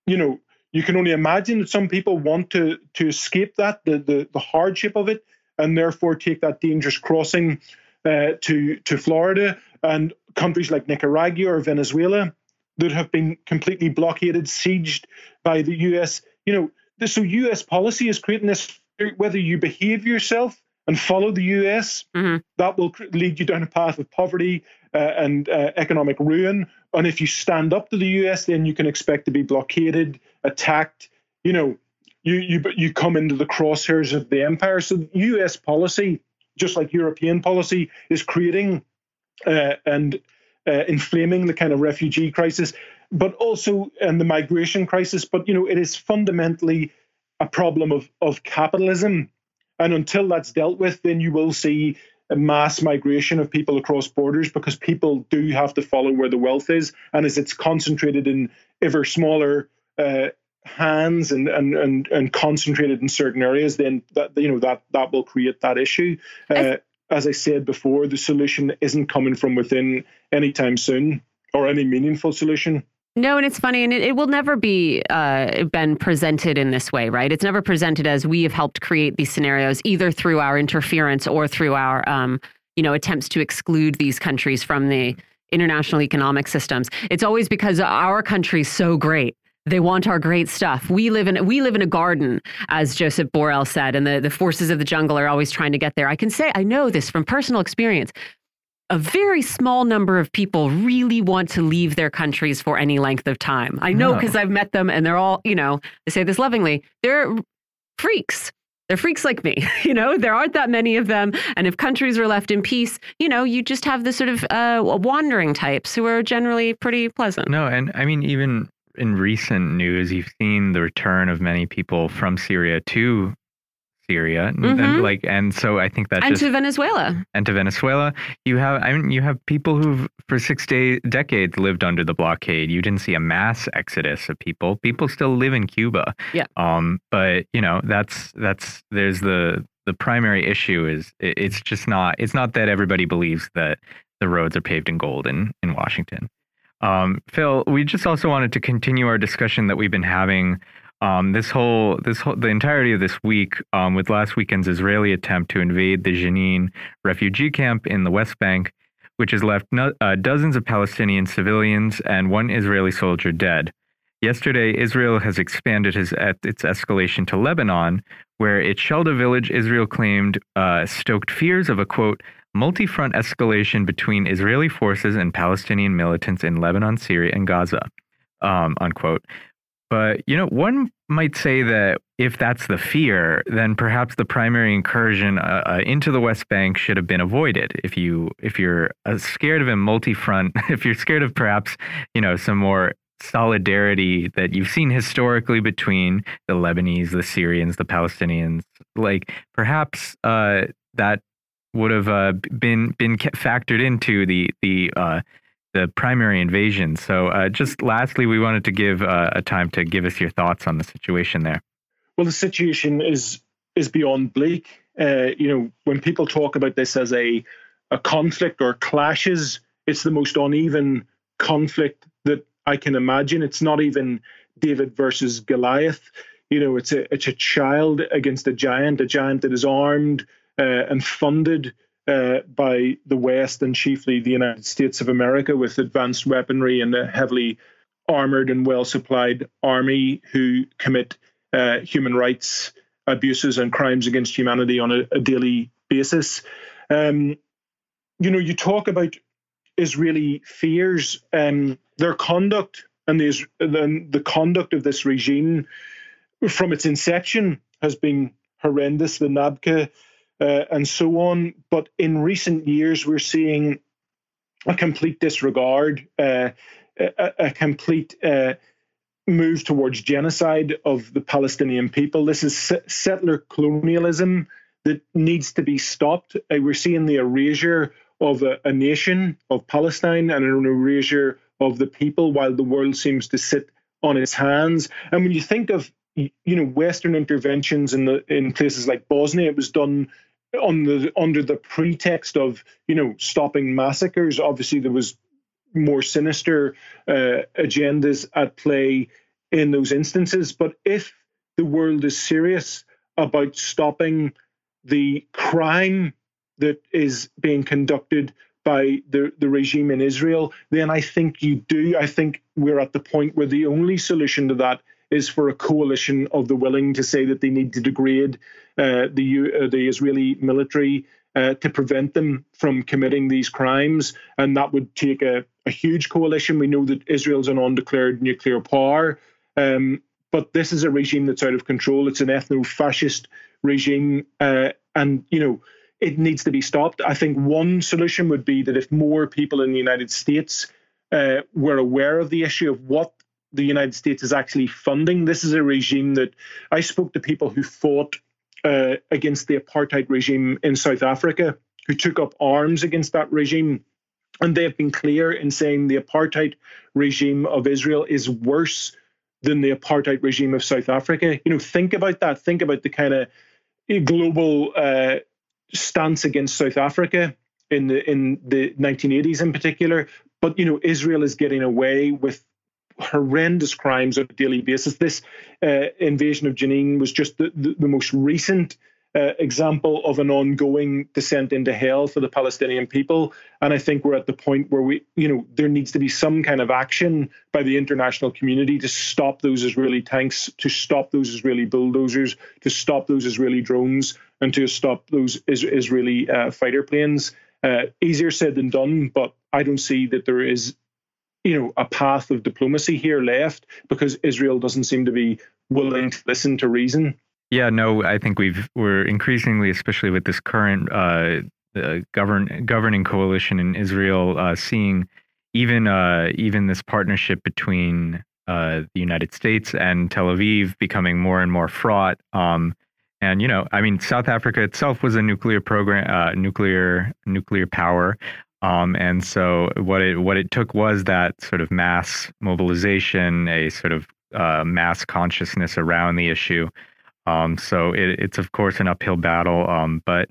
you know, you can only imagine that some people want to to escape that, the the, the hardship of it, and therefore take that dangerous crossing uh, to to Florida and countries like Nicaragua or Venezuela that have been completely blockaded, sieged by the US. You know, so US policy is creating this whether you behave yourself and follow the US, mm-hmm. that will lead you down a path of poverty uh, and uh, economic ruin. And if you stand up to the US, then you can expect to be blockaded, attacked. You know, you you you come into the crosshairs of the empire. So US policy, just like European policy, is creating uh, and uh, inflaming the kind of refugee crisis, but also and the migration crisis. But you know, it is fundamentally a problem of of capitalism, and until that's dealt with, then you will see a mass migration of people across borders because people do have to follow where the wealth is, and as it's concentrated in ever smaller. Uh, hands and, and and and concentrated in certain areas then that you know that that will create that issue uh, as I said before, the solution isn't coming from within anytime soon or any meaningful solution. No, and it's funny, and it, it will never be uh, been presented in this way, right? It's never presented as we have helped create these scenarios, either through our interference or through our, um, you know, attempts to exclude these countries from the international economic systems. It's always because our country's so great they want our great stuff. We live in we live in a garden, as Joseph Borrell said, and the, the forces of the jungle are always trying to get there. I can say I know this from personal experience. A very small number of people really want to leave their countries for any length of time. I know because oh. I've met them and they're all, you know, I say this lovingly, they're freaks. They're freaks like me. You know, there aren't that many of them. And if countries were left in peace, you know, you just have the sort of uh, wandering types who are generally pretty pleasant. No, and I mean, even in recent news, you've seen the return of many people from Syria to Syria, and, Mhm. and like, and so I think that and just to Venezuela. and to Venezuela, you have I mean, you have people who've for six day, decades lived under the blockade. You didn't see a mass exodus of people. People still live in Cuba. Yeah. Um, but you know, that's that's there's the the primary issue is it, it's just not it's not that everybody believes that the roads are paved in gold in in Washington. Um, Phil, we just also wanted to continue our discussion that we've been having um, this whole this whole the entirety of this week um, with last weekend's Israeli attempt to invade the Jenin refugee camp in the West Bank, which has left no, uh, dozens of Palestinian civilians and one Israeli soldier dead. Yesterday, Israel has expanded his, its escalation to Lebanon, where it shelled a village Israel claimed uh, stoked fears of a quote multi front escalation between Israeli forces and Palestinian militants in Lebanon, Syria, and Gaza. Um, unquote. But you know, one might say that if that's the fear, then perhaps the primary incursion uh, uh, into the West Bank should have been avoided. If you if you're uh, scared of a multi-front, if you're scared of perhaps you know some more solidarity that you've seen historically between the Lebanese, the Syrians, the Palestinians, like perhaps uh, that would have uh, been been factored into the the uh, the primary invasion. So, uh, just lastly, we wanted to give uh, a time to give us your thoughts on the situation there. Well, the situation is is beyond bleak. Uh, you know, when people talk about this as a a conflict or clashes, it's the most uneven conflict that I can imagine. It's not even David versus Goliath. You know, it's a it's a child against a giant, a giant that is armed and funded uh, by the West and chiefly the United States of America with advanced weaponry and a heavily armored and well supplied army who commit uh, human rights abuses and crimes against humanity on a, a daily basis. Um, you know, you talk about Israeli fears, um, their conduct and the, the, the conduct of this regime from its inception has been horrendous. The Nakba uh, and so on. But in recent years, we're seeing a complete disregard, uh, a, a, complete uh, move towards genocide of the Palestinian people. This is settler colonialism that needs to be stopped. Uh, we're seeing the erasure of a, a nation of Palestine and an erasure of the people while the world seems to sit on its hands. And when you think of you know Western interventions in the in places like Bosnia, it was done on the under the pretext of you know stopping massacres. Obviously, there was more sinister uh, agendas at play in those instances. But if the world is serious about stopping the crime that is being conducted by the, the regime in Israel, then I think you do. I think we're at the point where the only solution to that is for a coalition of the willing to say that they need to degrade uh, the uh, the Israeli military uh, to prevent them from committing these crimes, and that would take a, a huge coalition. We know that Israel's an undeclared nuclear power, um, but this is a regime that's out of control. It's an ethno-fascist regime, uh, and you know it needs to be stopped. I think one solution would be that if more people in the United States uh, were aware of the issue of what the United States is actually funding. This is a regime that I spoke to people who fought uh, against the apartheid regime in South Africa, who took up arms against that regime. And they have been clear in saying the apartheid regime of Israel is worse than the apartheid regime of South Africa. You know, think about that. Think about the kind of global uh, stance against South Africa in the in the 1980s in particular. But you know, Israel is getting away with horrendous crimes on a daily basis. This uh, invasion of Jenin was just the, the, the most recent uh, example of an ongoing descent into hell for the Palestinian people. And I think we're at the point where we, you know, there needs to be some kind of action by the international community to stop those Israeli tanks, to stop those Israeli bulldozers, to stop those Israeli drones, and to stop those is- Israeli uh, fighter planes. Uh, easier said than done, but I don't see that there is you know, a path of diplomacy here left because Israel doesn't seem to be willing to listen to reason. Yeah, no, I think we've we're increasingly, especially with this current uh, govern governing coalition in Israel, uh, seeing even uh, even this partnership between uh, the United States and Tel Aviv becoming more and more fraught. Um, and you know, I mean, South Africa itself was a nuclear program, uh, nuclear nuclear power. Um, and so what it what it took was that sort of mass mobilization, a sort of uh, mass consciousness around the issue. Um, so it, it's of course an uphill battle, um, but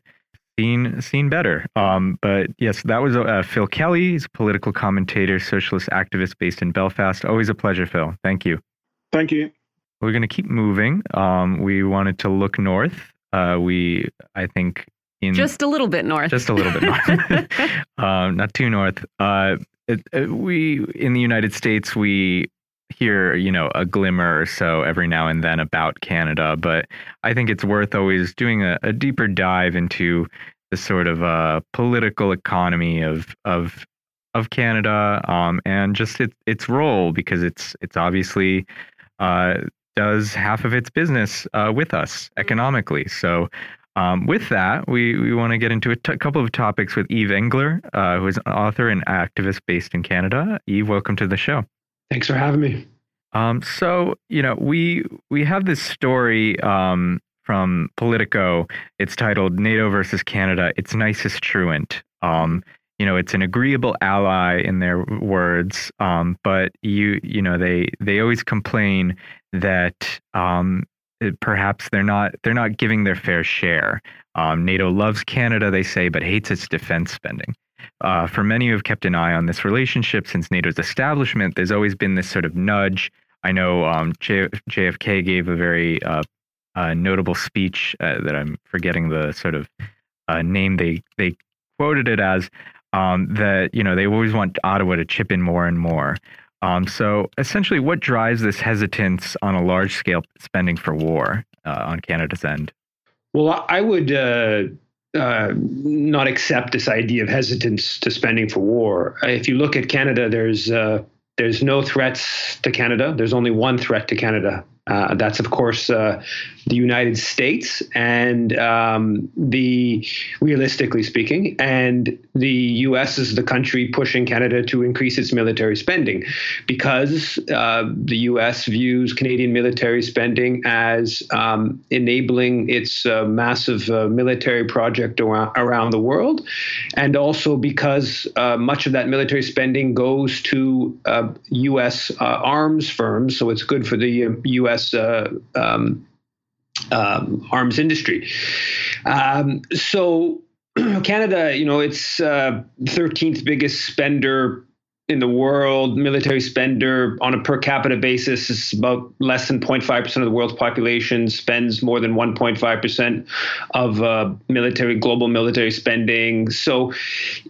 seen seen better. Um, but yes, that was uh, Phil Kelly. He's a political commentator, socialist activist based in Belfast. Always a pleasure, Phil. Thank you. Thank you. We're going to keep moving. Um, we wanted to look north. Uh, we, I think, in just a little bit north. Just a little bit north, um, not too north. Uh, it, it, we in the United States we hear you know a glimmer or so every now and then about Canada, but I think it's worth always doing a, a deeper dive into the sort of uh, political economy of of of Canada um, and just it, its role because it's it's obviously uh, does half of its business uh, with us economically. So um, with that, we, we want to get into a couple of topics with Yves Engler, uh, who is an author and activist based in Canada. Yves, welcome to the show. Thanks for having me. Um, so, you know, we we have this story um, from Politico. It's titled "NATO versus Canada: Its Nicest Truant." Um, you know, it's an agreeable ally in their words, um, but you you know they they always complain that um, perhaps they're not they're not giving their fair share. Um, NATO loves Canada, they say, but hates its defense spending. Uh, for many who have kept an eye on this relationship since NATO's establishment, there's always been this sort of nudge. I know um, J- JFK gave a very uh, uh, notable speech uh, that I'm forgetting the sort of uh, name they they quoted it as. Um, that you know they always want Ottawa to chip in more and more. Um, so essentially, what drives this hesitance on a large scale spending for war uh, on Canada's end? Well, I would uh, uh, not accept this idea of hesitance to spending for war. If you look at Canada, there's uh, there's no threats to Canada. There's only one threat to Canada, uh, that's, of course, uh, the United States, and um, the realistically speaking, and the U.S. is the country pushing Canada to increase its military spending, because uh, the U.S. views Canadian military spending as um, enabling its uh, massive uh, military project around, around, the world, and also because uh, much of that military spending goes to U.S. arms firms, so it's good for the U.S. Uh, um, um, arms industry. Um, so Canada, you know, it's uh, 13th biggest spender in the world, military spender on a per capita basis is about less than 0.5% of the world's population spends more than 1.5% of uh, military global military spending. So,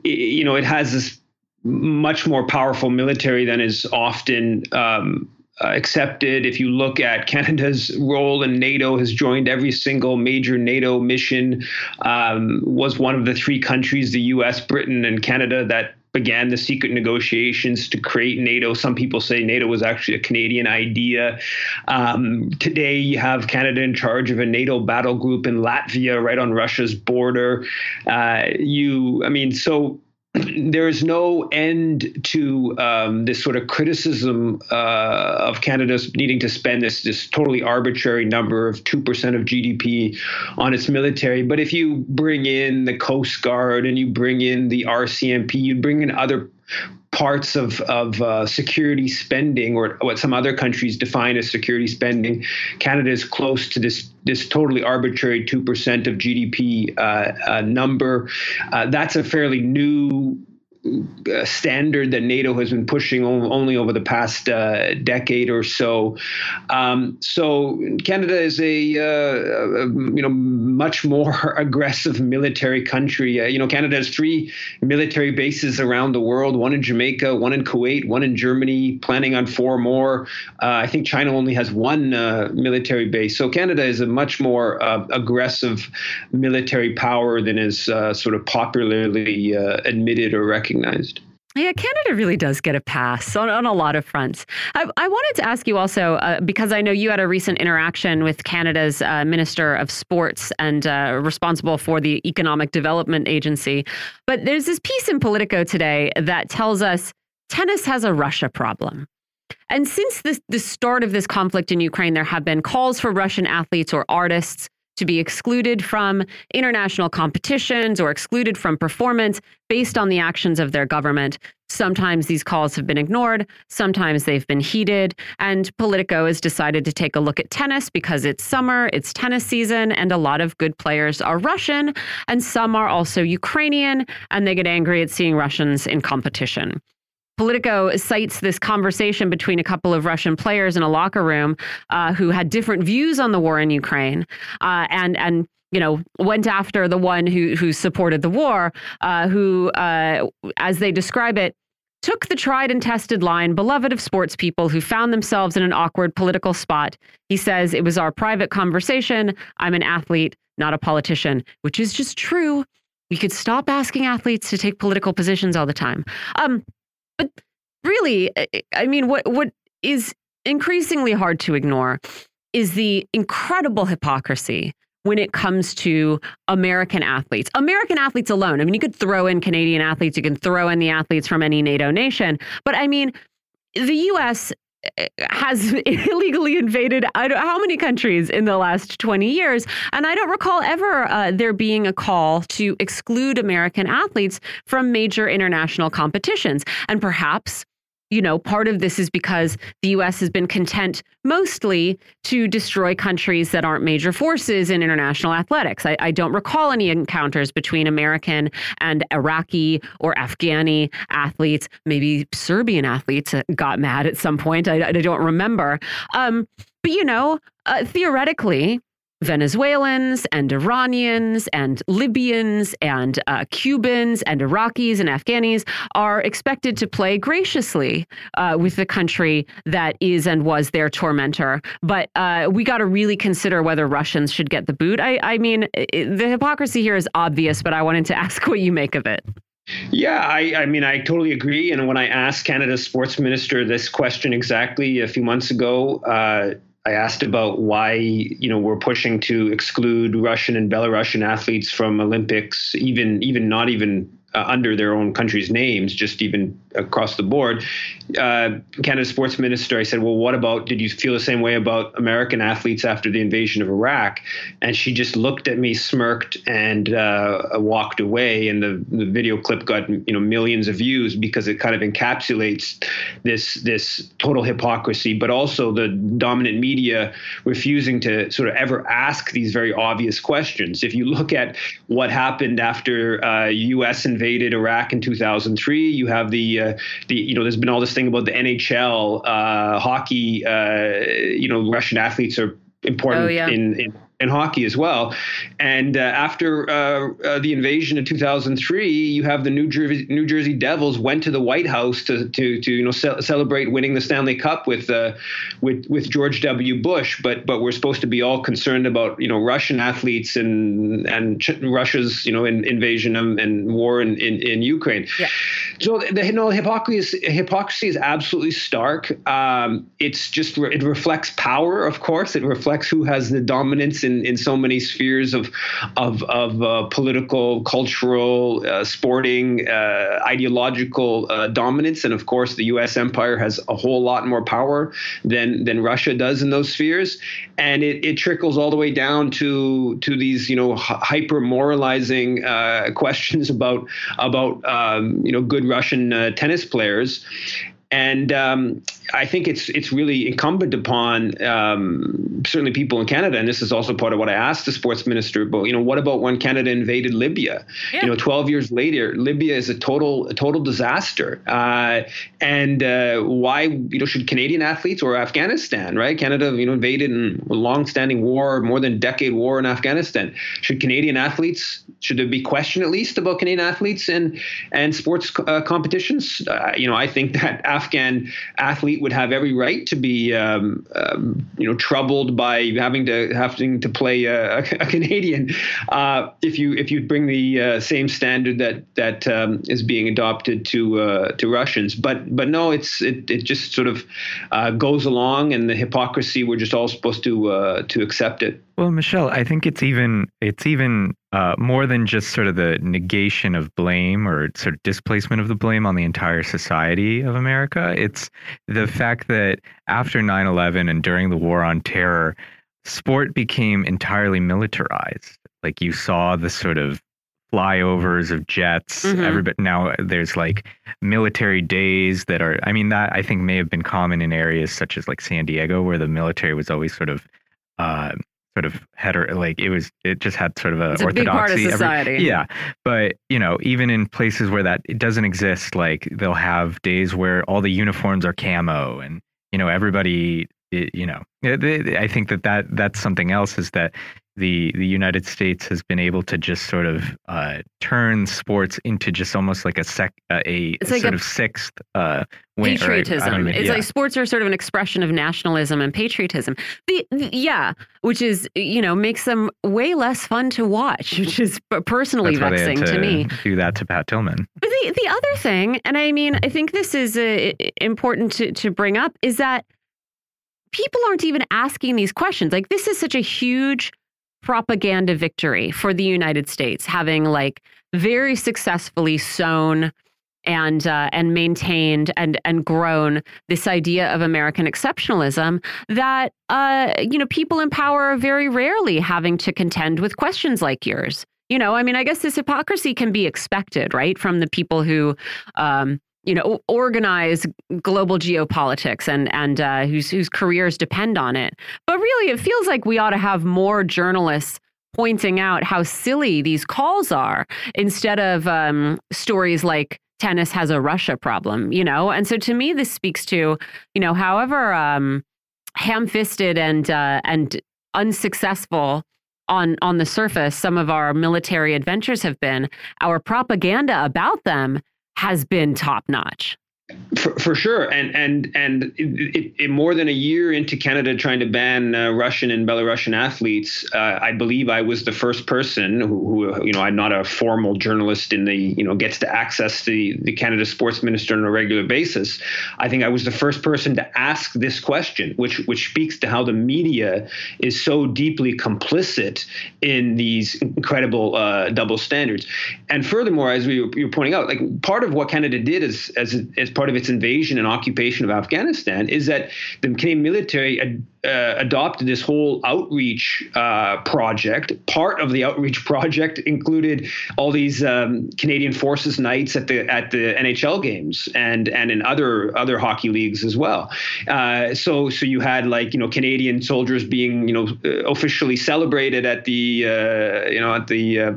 you know, it has this much more powerful military than is often um, uh, accepted. If you look at Canada's role in NATO, has joined every single major NATO mission. Um, was one of the three countries, the U.S., Britain, and Canada, that began the secret negotiations to create NATO. Some people say NATO was actually a Canadian idea. Um, today, you have Canada in charge of a NATO battle group in Latvia, right on Russia's border. Uh, you, I mean, so there is no end to um, this sort of criticism uh, of Canada's needing to spend this this totally arbitrary number of two percent of GDP on its military. But if you bring in the Coast Guard and you bring in the RCMP, you bring in other parts of, of uh, security spending or what some other countries define as security spending. Canada is close to this this totally arbitrary 2% of GDP uh, uh, number. Uh, that's a fairly new standard that NATO has been pushing only over the past uh, decade or so. Um, so Canada is a, uh, you know much more aggressive military country. Uh, you know Canada has three military bases around the world: one in Jamaica, one in Kuwait, one in Germany. Planning on four more. Uh, I think China only has one uh, military base. So Canada is a much more uh, aggressive military power than is sort of popularly admitted or recognized recognized. Yeah, Canada really does get a pass on, on a lot of fronts. I, I wanted to ask you also, uh, because I know you had a recent interaction with Canada's uh, Minister of Sports and uh, responsible for the Economic Development Agency. But there's this piece in Politico today that tells us tennis has a Russia problem. And since this, the start of this conflict in Ukraine, there have been calls for Russian athletes or artists to be excluded from international competitions or excluded from performance based on the actions of their government. Sometimes these calls have been ignored, sometimes they've been heeded, and Politico has decided to take a look at tennis because it's summer, it's tennis season, and a lot of good players are Russian, and some are also Ukrainian, and they get angry at seeing Russians in competition. Politico cites this conversation between a couple of Russian players in a locker room uh, who had different views on the war in Ukraine, uh, and and you know went after the one who who supported the war, uh, who, uh, as they describe it, took the tried and tested line, beloved of sports people who found themselves in an awkward political spot. He says it was our private conversation. I'm an athlete, not a politician, which is just true. We could stop asking athletes to take political positions all the time. Um, but really, I mean, what what is increasingly hard to ignore is the incredible hypocrisy when it comes to American athletes. American athletes alone. I mean, you could throw in Canadian athletes, you can throw in the athletes from any NATO nation, but I mean, the US has illegally invaded how many countries in the last 20 years? And i don't recall ever uh, there being a call to exclude american athletes from major international competitions. And perhaps you know, part of this is because the U.S. has been content mostly to destroy countries that aren't major forces in international athletics. I, I, don't recall any encounters between American and Iraqi or Afghani athletes. Maybe Serbian athletes got mad at some point. I, I don't remember. Um, but, you know, uh, theoretically, Venezuelans and Iranians and Libyans and uh, Cubans and Iraqis and Afghanis are expected to play graciously uh, with the country that is and was their tormentor. But uh, we got to really consider whether Russians should get the boot. I, I mean, it, the hypocrisy here is obvious, but I wanted to ask what you make of it. Yeah, I, I, mean, I totally agree. And when I asked Canada's sports minister this question exactly a few months ago, uh, I asked about why you know we're pushing to exclude Russian and Belarusian athletes from Olympics, even even not even uh, under their own country's names, just even across the board. Uh, Canada's sports minister, I said, well, what about, did you feel the same way about American athletes after the invasion of Iraq? And she just looked at me, smirked, and uh, walked away. And the, the video clip got, you know, millions of views because it kind of encapsulates this, this total hypocrisy, but also the dominant media refusing to sort of ever ask these very obvious questions. If you look at what happened after uh, U.S. invaded Iraq in 2003. You have the uh, the you know there's been all this thing about the NHL uh, hockey. Uh, you know, Russian athletes are important oh, yeah. in, in in hockey as well. And uh, after uh, uh, the invasion of 2003, you have the New Jersey New Jersey Devils went to the White House to to, to you know ce- celebrate winning the Stanley Cup with uh, with with George W. Bush. But but we're supposed to be all concerned about you know Russian athletes and and Ch- Russia's you know in, invasion and, and war in, in, in Ukraine. Yeah. So the you know, hypocrisy is, hypocrisy is absolutely stark. Um, it's just it reflects power, of course. It reflects who has the dominance in, in so many spheres of of, of uh, political, cultural, uh, sporting, uh, ideological uh, dominance, and of course, the U.S. empire has a whole lot more power than than Russia does in those spheres, and it, it trickles all the way down to to these you know hyper moralizing uh, questions about about um, you know good Russian uh, tennis players, and um, I think it's it's really incumbent upon um, certainly people in Canada, and this is also part of what I asked the sports minister about. You know, what about when Canada invaded Libya? Yeah. You know, 12 years later, Libya is a total a total disaster. Uh, and uh, why you know should Canadian athletes or Afghanistan, right? Canada you know invaded in a long-standing war, more than a decade war in Afghanistan. Should Canadian athletes should there be question at least about Canadian athletes and and sports uh, competitions? Uh, you know, I think that Afghan athlete would have every right to be, um, um, you know, troubled by having to having to play a, a Canadian uh, if you if you bring the uh, same standard that that um, is being adopted to uh, to Russians. But but no, it's it, it just sort of uh, goes along, and the hypocrisy we're just all supposed to to accept it. Well, Michelle, I think it's even it's even uh, more than just sort of the negation of blame or sort of displacement of the blame on the entire society of America. It's the fact that after 9/11 and during the war on terror, sport became entirely militarized. Like you saw the sort of flyovers of jets. Mhm. Everybody now there's like military days that are. I mean, that I think may have been common in areas such as like San Diego, where the military was always sort of, uh, sort of header. Like it was, it just had sort of a It's a big orthodoxy. part of every- society. yeah, but you know, even in places where that it doesn't exist, like they'll have days where all the uniforms are camo, and you know, everybody. It, you know, it- I think that, that that's something else is that the the United States has been able to just sort of uh, turn sports into just almost like a sec uh, a It's like sort a of sixth uh, win, or I- I don't patriotism. even- it's yeah. like sports are sort of an expression of nationalism and patriotism. The, the- yeah, which is you know makes them way less fun to watch, which is personally That's why they had vexing to, me. Do that to Pat Tillman. But the the other thing, and I mean, I think this is uh, important to to bring up, is that people aren't even asking these questions. Like this is such a huge propaganda victory for the United States, having like very successfully sown and uh, and maintained and and grown this idea of American exceptionalism that uh, you know people in power are very rarely having to contend with questions like yours. You know, I mean, I guess this hypocrisy can be expected, right, from the people who. Um, you know, organize global geopolitics and and uh, whose whose careers depend on it. But really, it feels like we ought to have more journalists pointing out how silly these calls are instead of um, stories like tennis has a Russia problem, you know? And so to me, this speaks to, you know, however um, ham fisted and, uh, and unsuccessful on, on the surface some of our military adventures have been, our propaganda about them has been top notch. For, for sure, and and and it, it, more than a year into Canada trying to ban uh, Russian and Belarusian athletes, uh, I believe I was the first person who, who, you know, I'm not a formal journalist in the, you know, gets to access the the Canada sports minister on a regular basis. I think I was the first person to ask this question, which which speaks to how the media is so deeply complicit in these incredible uh, double standards. And furthermore, as we you were pointing out, like part of what Canada did as as as part of its invasion and occupation of Afghanistan is that the Canadian military uh, adopted this whole outreach uh, project. Part of the outreach project included all these um, Canadian Forces nights at the at the NHL games and and in other other hockey leagues as well. Uh, so so you had like you know Canadian soldiers being you know officially celebrated at the uh, you know at the uh,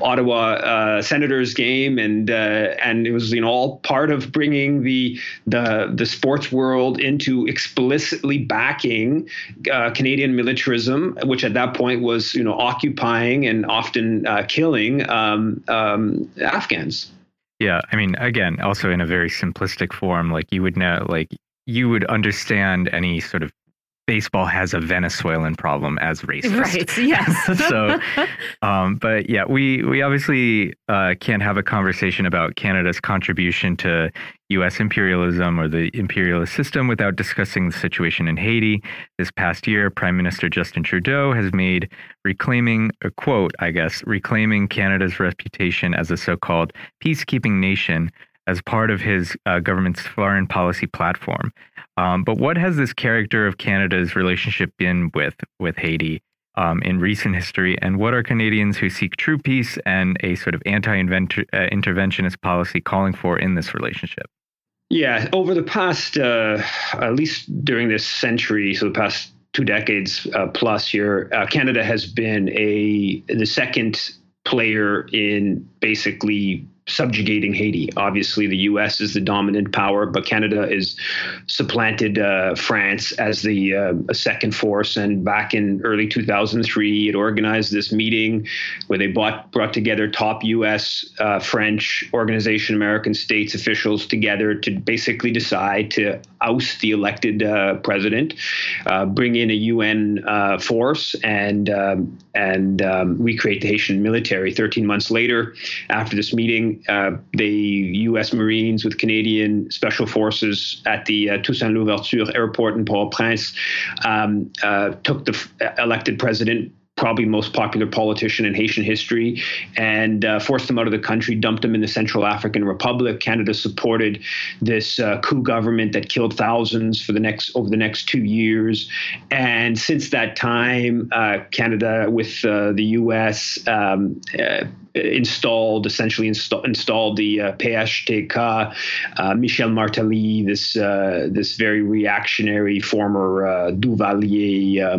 Ottawa uh, Senators game and and it was you know all part of bringing the the the sports world into explicitly backing uh, Canadian militarism, which at that point was you know occupying and often uh, killing um, um, Afghans. Yeah, I mean, again, also in a very simplistic form, like you would know, like you would understand any sort of baseball has a Venezuelan problem as racist. Right. Yes. so, um, but yeah, we we obviously uh, can't have a conversation about Canada's contribution to U.S. imperialism or the imperialist system without discussing the situation in Haiti. This past year, Prime Minister Justin Trudeau has made reclaiming a quote, I guess, reclaiming Canada's reputation as a so-called peacekeeping nation as part of his uh, government's foreign policy platform. Um, but what has this character of Canada's relationship been with with Haiti um, in recent history, and what are Canadians who seek true peace and a sort of anti-interventionist policy calling for in this relationship? Yeah, over the past, uh, at least during this century, so the past two decades uh, plus here, uh, Canada has been a the second player in basically subjugating Haiti. Obviously, the U.S. is the dominant power, but Canada is supplanted uh, France as the uh, second force. And back in early 2003, it organized this meeting where they brought brought together top U.S., uh, French, organization, American states officials together to basically decide to oust the elected uh, president, uh, bring in a UN uh, force, and um, and um, recreate the Haitian military. 13 months later, after this meeting, uh, the U.S. Marines with Canadian Special Forces at the uh, Toussaint Louverture Airport in Port-au-Prince um, uh, took the f- elected president probably most popular politician in Haitian history, and uh, forced him out of the country, dumped him in the Central African Republic. Canada supported this uh, coup government that killed thousands for the next over the next two years, and since that time, uh, Canada with uh, the U.S. Um, uh, installed, essentially install, installed the uh, PHTK, uh, Michel Martelly, this uh, this very reactionary former uh, Duvalier uh,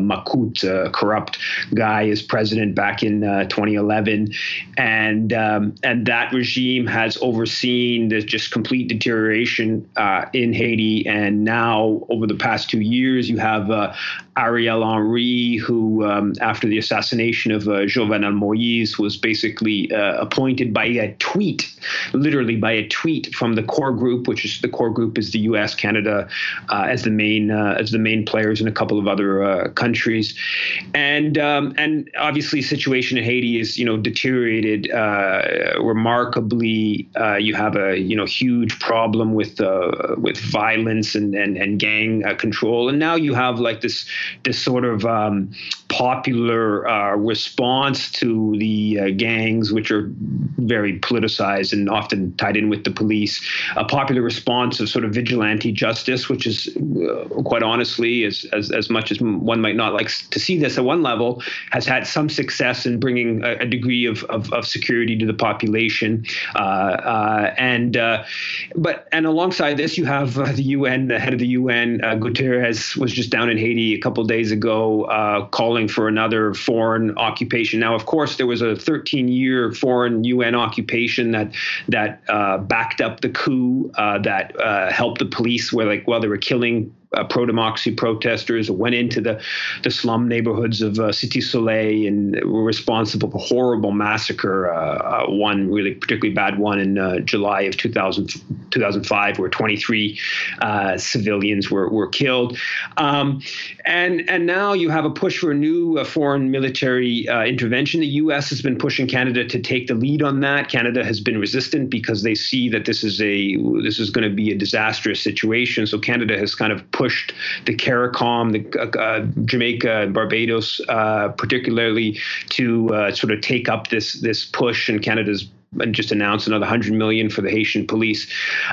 uh, corrupt guy, as president back in 2011, and um, and that regime has overseen the just complete deterioration in Haiti, and now over the past two years, you have Ariel Henry, who um, after the assassination of Jovenel Moïse was basically uh, appointed by a tweet, literally by a tweet from the core group, which is the core group is the U.S., Canada, uh, as the main uh, as the main players in a couple of other uh, countries, and um, and obviously situation in Haiti is you know deteriorated uh, remarkably. you have a you know huge problem with with violence and and, and gang control, and now you have like this this sort of um, popular response to the gangs which are very politicized and often tied in with the police. A popular response of sort of vigilante justice, which is uh, quite honestly, as, as, as much as one might not like to see this at one level, has had some success in bringing a, a degree of, of, of, security to the population. Uh, uh, and uh, but and alongside this, you have uh, the UN, the head of the UN, uh, Guterres, was just down in Haiti a couple days ago, calling for another foreign occupation. Now, of course, there was a 13 year foreign UN occupation that that uh, backed up the coup, uh, that uh, helped the police where like while they were killing uh, pro-democracy protesters went into the, the slum neighborhoods of uh, Cité Soleil and were responsible for horrible massacre. Uh, uh one really particularly bad one in uh, July of 2000, 2005, where 23 uh, civilians were, were killed. Um, and and now you have a push for a new foreign military intervention. The U.S. has been pushing Canada to take the lead on that. Canada has been resistant because they see that this is a this is going to be a disastrous situation. So Canada has kind of pushed the CARICOM, the uh, uh, Jamaica, and Barbados, uh, particularly to uh, sort of take up this this push, and Canada's and just announced another 100 million for the Haitian police.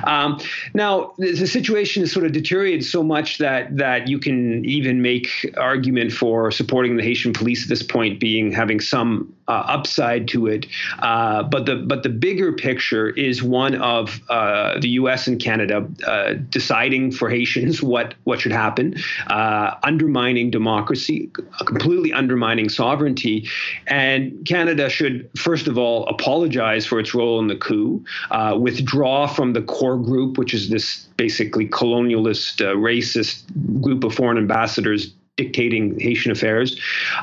Um, now, the situation has sort of deteriorated so much that that you can even make argument for supporting the Haitian police at this point being having some uh, upside to it. Uh, but the but the bigger picture is one of uh, the U.S. and Canada uh, deciding for Haitians what what should happen, uh, undermining democracy, completely undermining sovereignty, and Canada should first of all apologize for its role in the coup, uh, withdraw from the core group, which is this basically colonialist, racist group of foreign ambassadors dictating Haitian affairs,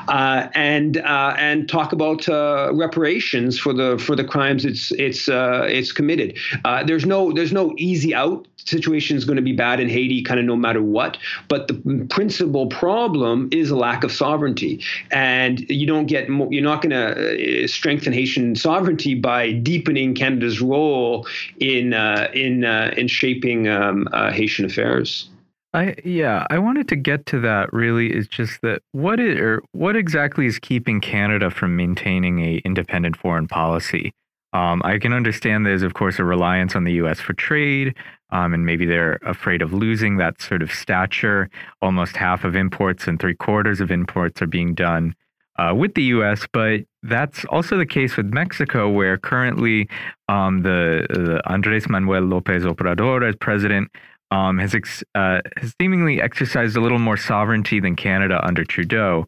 uh, and uh, and talk about uh, reparations for the for the crimes it's it's uh, it's committed. Uh, there's no there's no easy out. Situation is going to be bad in Haiti, kind of no matter what. But the principal problem is a lack of sovereignty, and you don't get you're not going to uh, strengthen Haitian sovereignty by deepening Canada's role in in in shaping um, Haitian affairs. I yeah, I wanted to get to that. Really, is just that what is or what exactly is keeping Canada from maintaining a independent foreign policy? Um, I can understand there's of course a reliance on the U.S. for trade, um, and maybe they're afraid of losing that sort of stature. Almost half of imports and three quarters of imports are being done uh, with the U.S., but that's also the case with Mexico, where currently um, the, the Andrés Manuel López Obrador as president um, has ex- uh, has seemingly exercised a little more sovereignty than Canada under Trudeau.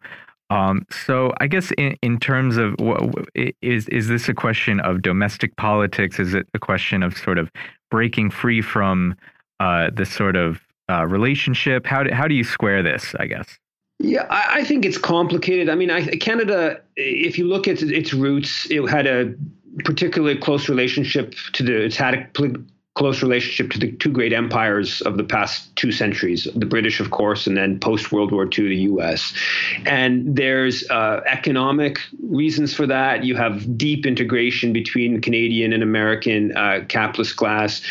Um, so I guess in, in terms of is is this a question of domestic politics? Is it a question of sort of breaking free from uh, this sort of uh, relationship? How do, how do you square this? I guess. Yeah, I, I think it's complicated. I mean, I, Canada, if you look at its roots, it had a particularly close relationship to the. It's had a close relationship to the two great empires of the past two centuries the British, of course, and then post World War II, the US. And there's uh, economic reasons for that. You have deep integration between Canadian and American uh, capitalist class.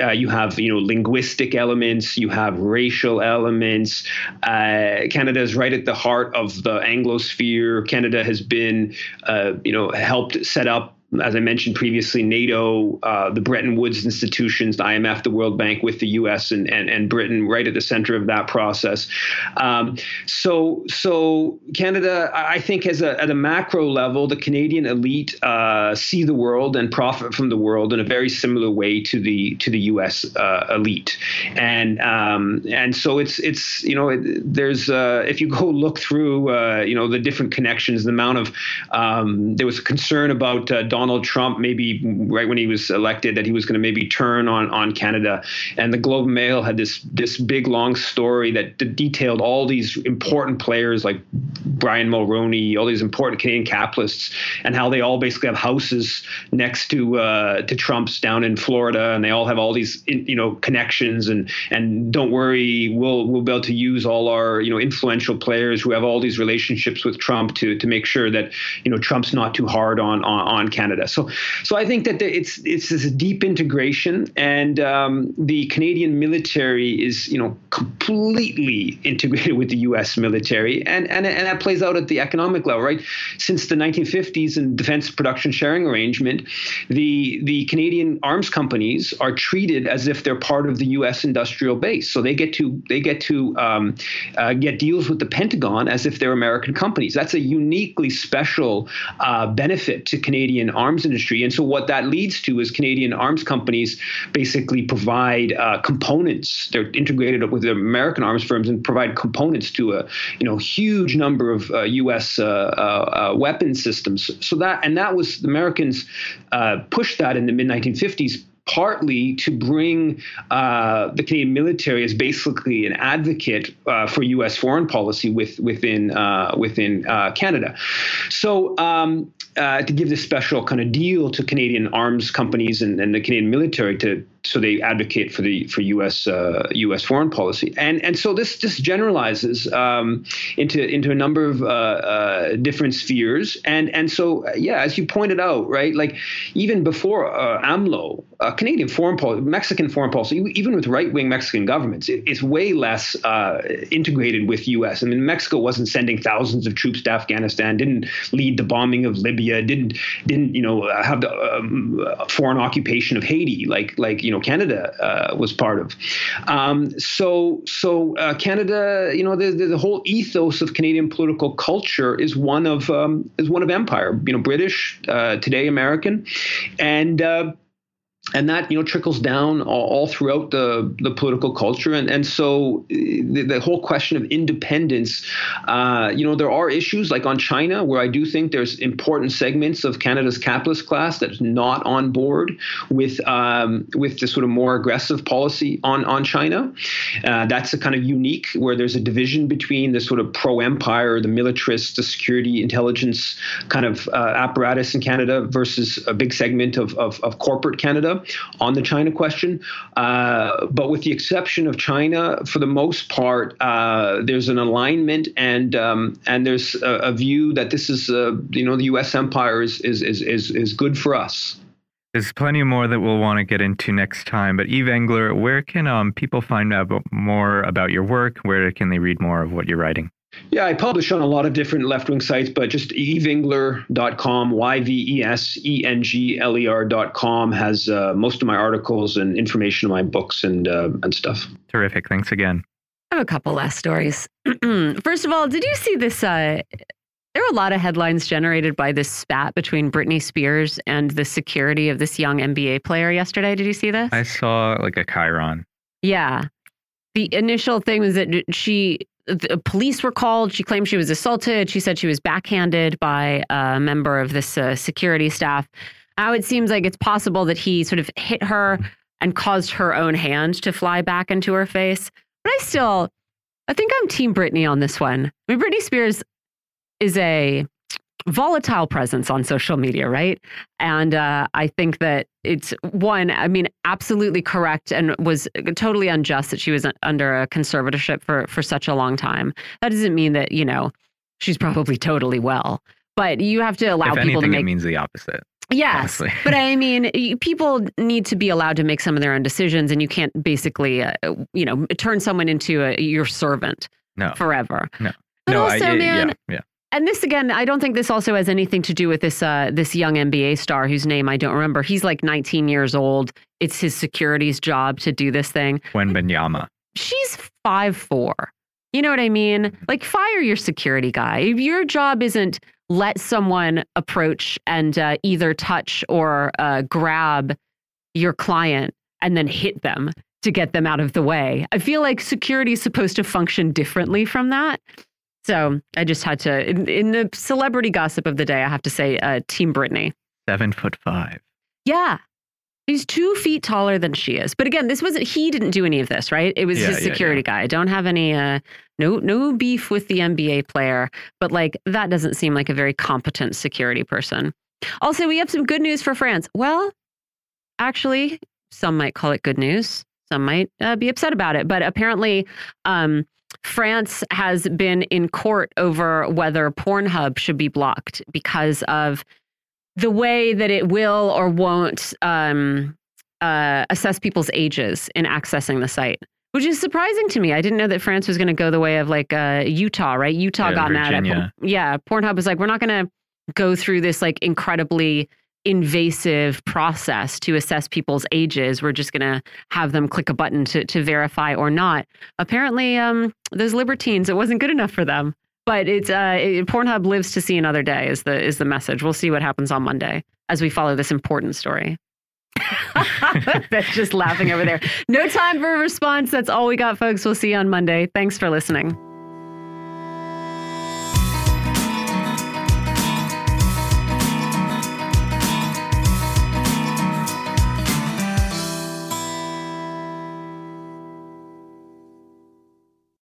Uh, you have, you know, linguistic elements, you have racial elements. Uh, Canada is right at the heart of the Anglosphere. Canada has been, uh, you know, helped set up as I mentioned previously, NATO, uh, the Bretton Woods institutions, the IMF, the World Bank, with the U.S. and, and, and Britain right at the center of that process. Um, so, so Canada, I think, as a, at a macro level, the Canadian elite uh, see the world and profit from the world in a very similar way to the to the U.S. Uh, elite, and um, and so it's it's you know it, there's uh, if you go look through uh, you know the different connections, the amount of um, there was concern about uh, Donald Donald Trump maybe right when he was elected that he was going to maybe turn on on Canada. And the Globe and Mail had this this big long story that, detailed all these important players like Brian Mulroney, all these important Canadian capitalists, and how they all basically have houses next to uh, to Trump's down in Florida, and they all have all these you know connections. And and don't worry, we'll we'll be able to use all our you know influential players who have all these relationships with Trump to to make sure that you know Trump's not too hard on on, on Canada. Canada. So, so I think that it's it's this deep integration, and um, the Canadian military is you know completely integrated with the U.S. military, and and and that plays out at the economic level, right? Since the 1950s and Defense Production Sharing Arrangement, the the Canadian arms companies are treated as if they're part of the U.S. industrial base, so they get to they get to um, uh, get deals with the Pentagon as if they're American companies. That's a uniquely special uh, benefit to Canadian arms industry. And so what that leads to is Canadian arms companies basically provide uh, components. They're integrated with the American arms firms and provide components to a you know huge number of uh, U.S. Uh, uh, uh, weapon systems. So that and that was the Americans pushed that in the mid 1950s partly to bring uh, the Canadian military as basically an advocate uh, for U.S. foreign policy with, within uh, within Canada. So um, uh, to give this special kind of deal to Canadian arms companies and, and the Canadian military to so they advocate for the for U.S. Uh, U.S. foreign policy, and and so this this generalizes um, into into a number of uh, uh, different spheres, and and so yeah, as you pointed out, right, like even before uh, AMLO, uh, Canadian foreign policy, Mexican foreign policy, even with right wing Mexican governments, it, it's way less uh, integrated with U.S. I mean, Mexico wasn't sending thousands of troops to Afghanistan, didn't lead the bombing of Libya, didn't didn't you know have the um, foreign occupation of Haiti, like like you know Canada uh, was part of. Um, so so uh, Canada, you know, the, the, the whole ethos of Canadian political culture is one of um, is one of empire. You know, British uh, today, American, and uh, and that you know trickles down all, all, throughout the the political culture. And and so the, the whole question of independence uh, you know there are issues like on China where I do think there's important segments of Canada's capitalist class that's not on board with um, with the sort of more aggressive policy on on China. Uh, that's a kind of unique where there's a division between the sort of pro empire the militarist the security intelligence kind of uh, apparatus in Canada versus a big segment of, of, of corporate Canada on the China question. Uh, but with the exception of China, for the most part, uh, there's an alignment and um, and there's a, a, view that this is uh, you know the U.S. empire is is is is, is good for us. There's plenty more that we'll want to get into next time. But Yves Engler, where can um, people find out more about your work? Where can they read more of what you're writing? Yeah, I publish on a lot of different left wing sites, but just yvesengler.com, Y V E S E N G L E R.com has uh, most of my articles and information on my books and, uh, and stuff. Terrific. Thanks again. I have a couple last stories. First of all, did you see this? Uh, there were a lot of headlines generated by this spat between Britney Spears and the security of this young NBA player yesterday. Did you see this? I saw like a chyron. Yeah. The initial thing was that she the police were called. She claimed she was assaulted. She said she was backhanded by a member of this uh, security staff. Now it seems like it's possible that he sort of hit her and caused her own hand to fly back into her face. But I still, I think I'm Team Britney on this one. I mean, Britney Spears is a volatile presence on social media, right? And uh, I think that it's one, I mean, absolutely correct and was totally unjust that she was under a conservatorship for for such a long time. That doesn't mean that you know she's probably totally well, but you have to allow if people anything, to make. it means the opposite. Yes, but I mean, people need to be allowed to make some of their own decisions, and you can't basically, uh, you know, turn someone into a, your servant No. forever. No. But no, also, I, man, yeah, yeah. And this again, I don't think this also has anything to do with this uh, this young NBA star whose name I don't remember. He's like 19 years old. It's his security's job to do this thing. Wembanyama. She's five four. You know what I mean? Like, fire your security guy. If your job isn't let someone approach and uh, either touch or uh, grab your client and then hit them to get them out of the way. I feel like security is supposed to function differently from that. So I just had to, in, in the celebrity gossip of the day, I have to say, uh, Team Britney. Seven foot five. Yeah. He's two feet taller than she is. But again, this wasn't, he didn't do any of this, right? It was Yeah, his yeah, security guy. I don't have any, uh, no, no beef with the NBA player, but like that doesn't seem like a very competent security person. Also, we have some good news for France. Well, actually, some might call it good news. Some might uh, be upset about it. But apparently, um, France has been in court over whether Pornhub should be blocked because of the way that it will or won't um, uh, assess people's ages in accessing the site, which is surprising to me. I didn't know that France was going to go the way of like uh, Utah, right? Utah Yeah, got mad at, Virginia. Yeah, Pornhub was like, we're not going to go through this like incredibly invasive process to assess people's ages. We're just going to have them click a button to, to verify or not. Apparently, um, those libertines, it wasn't good enough for them. But it's uh, it, Pornhub lives to see another day is the is the message. We'll see what happens on Monday as we follow this important story. That's just laughing over there. No time for a response. That's all we got, folks. We'll see you on Monday. Thanks for listening.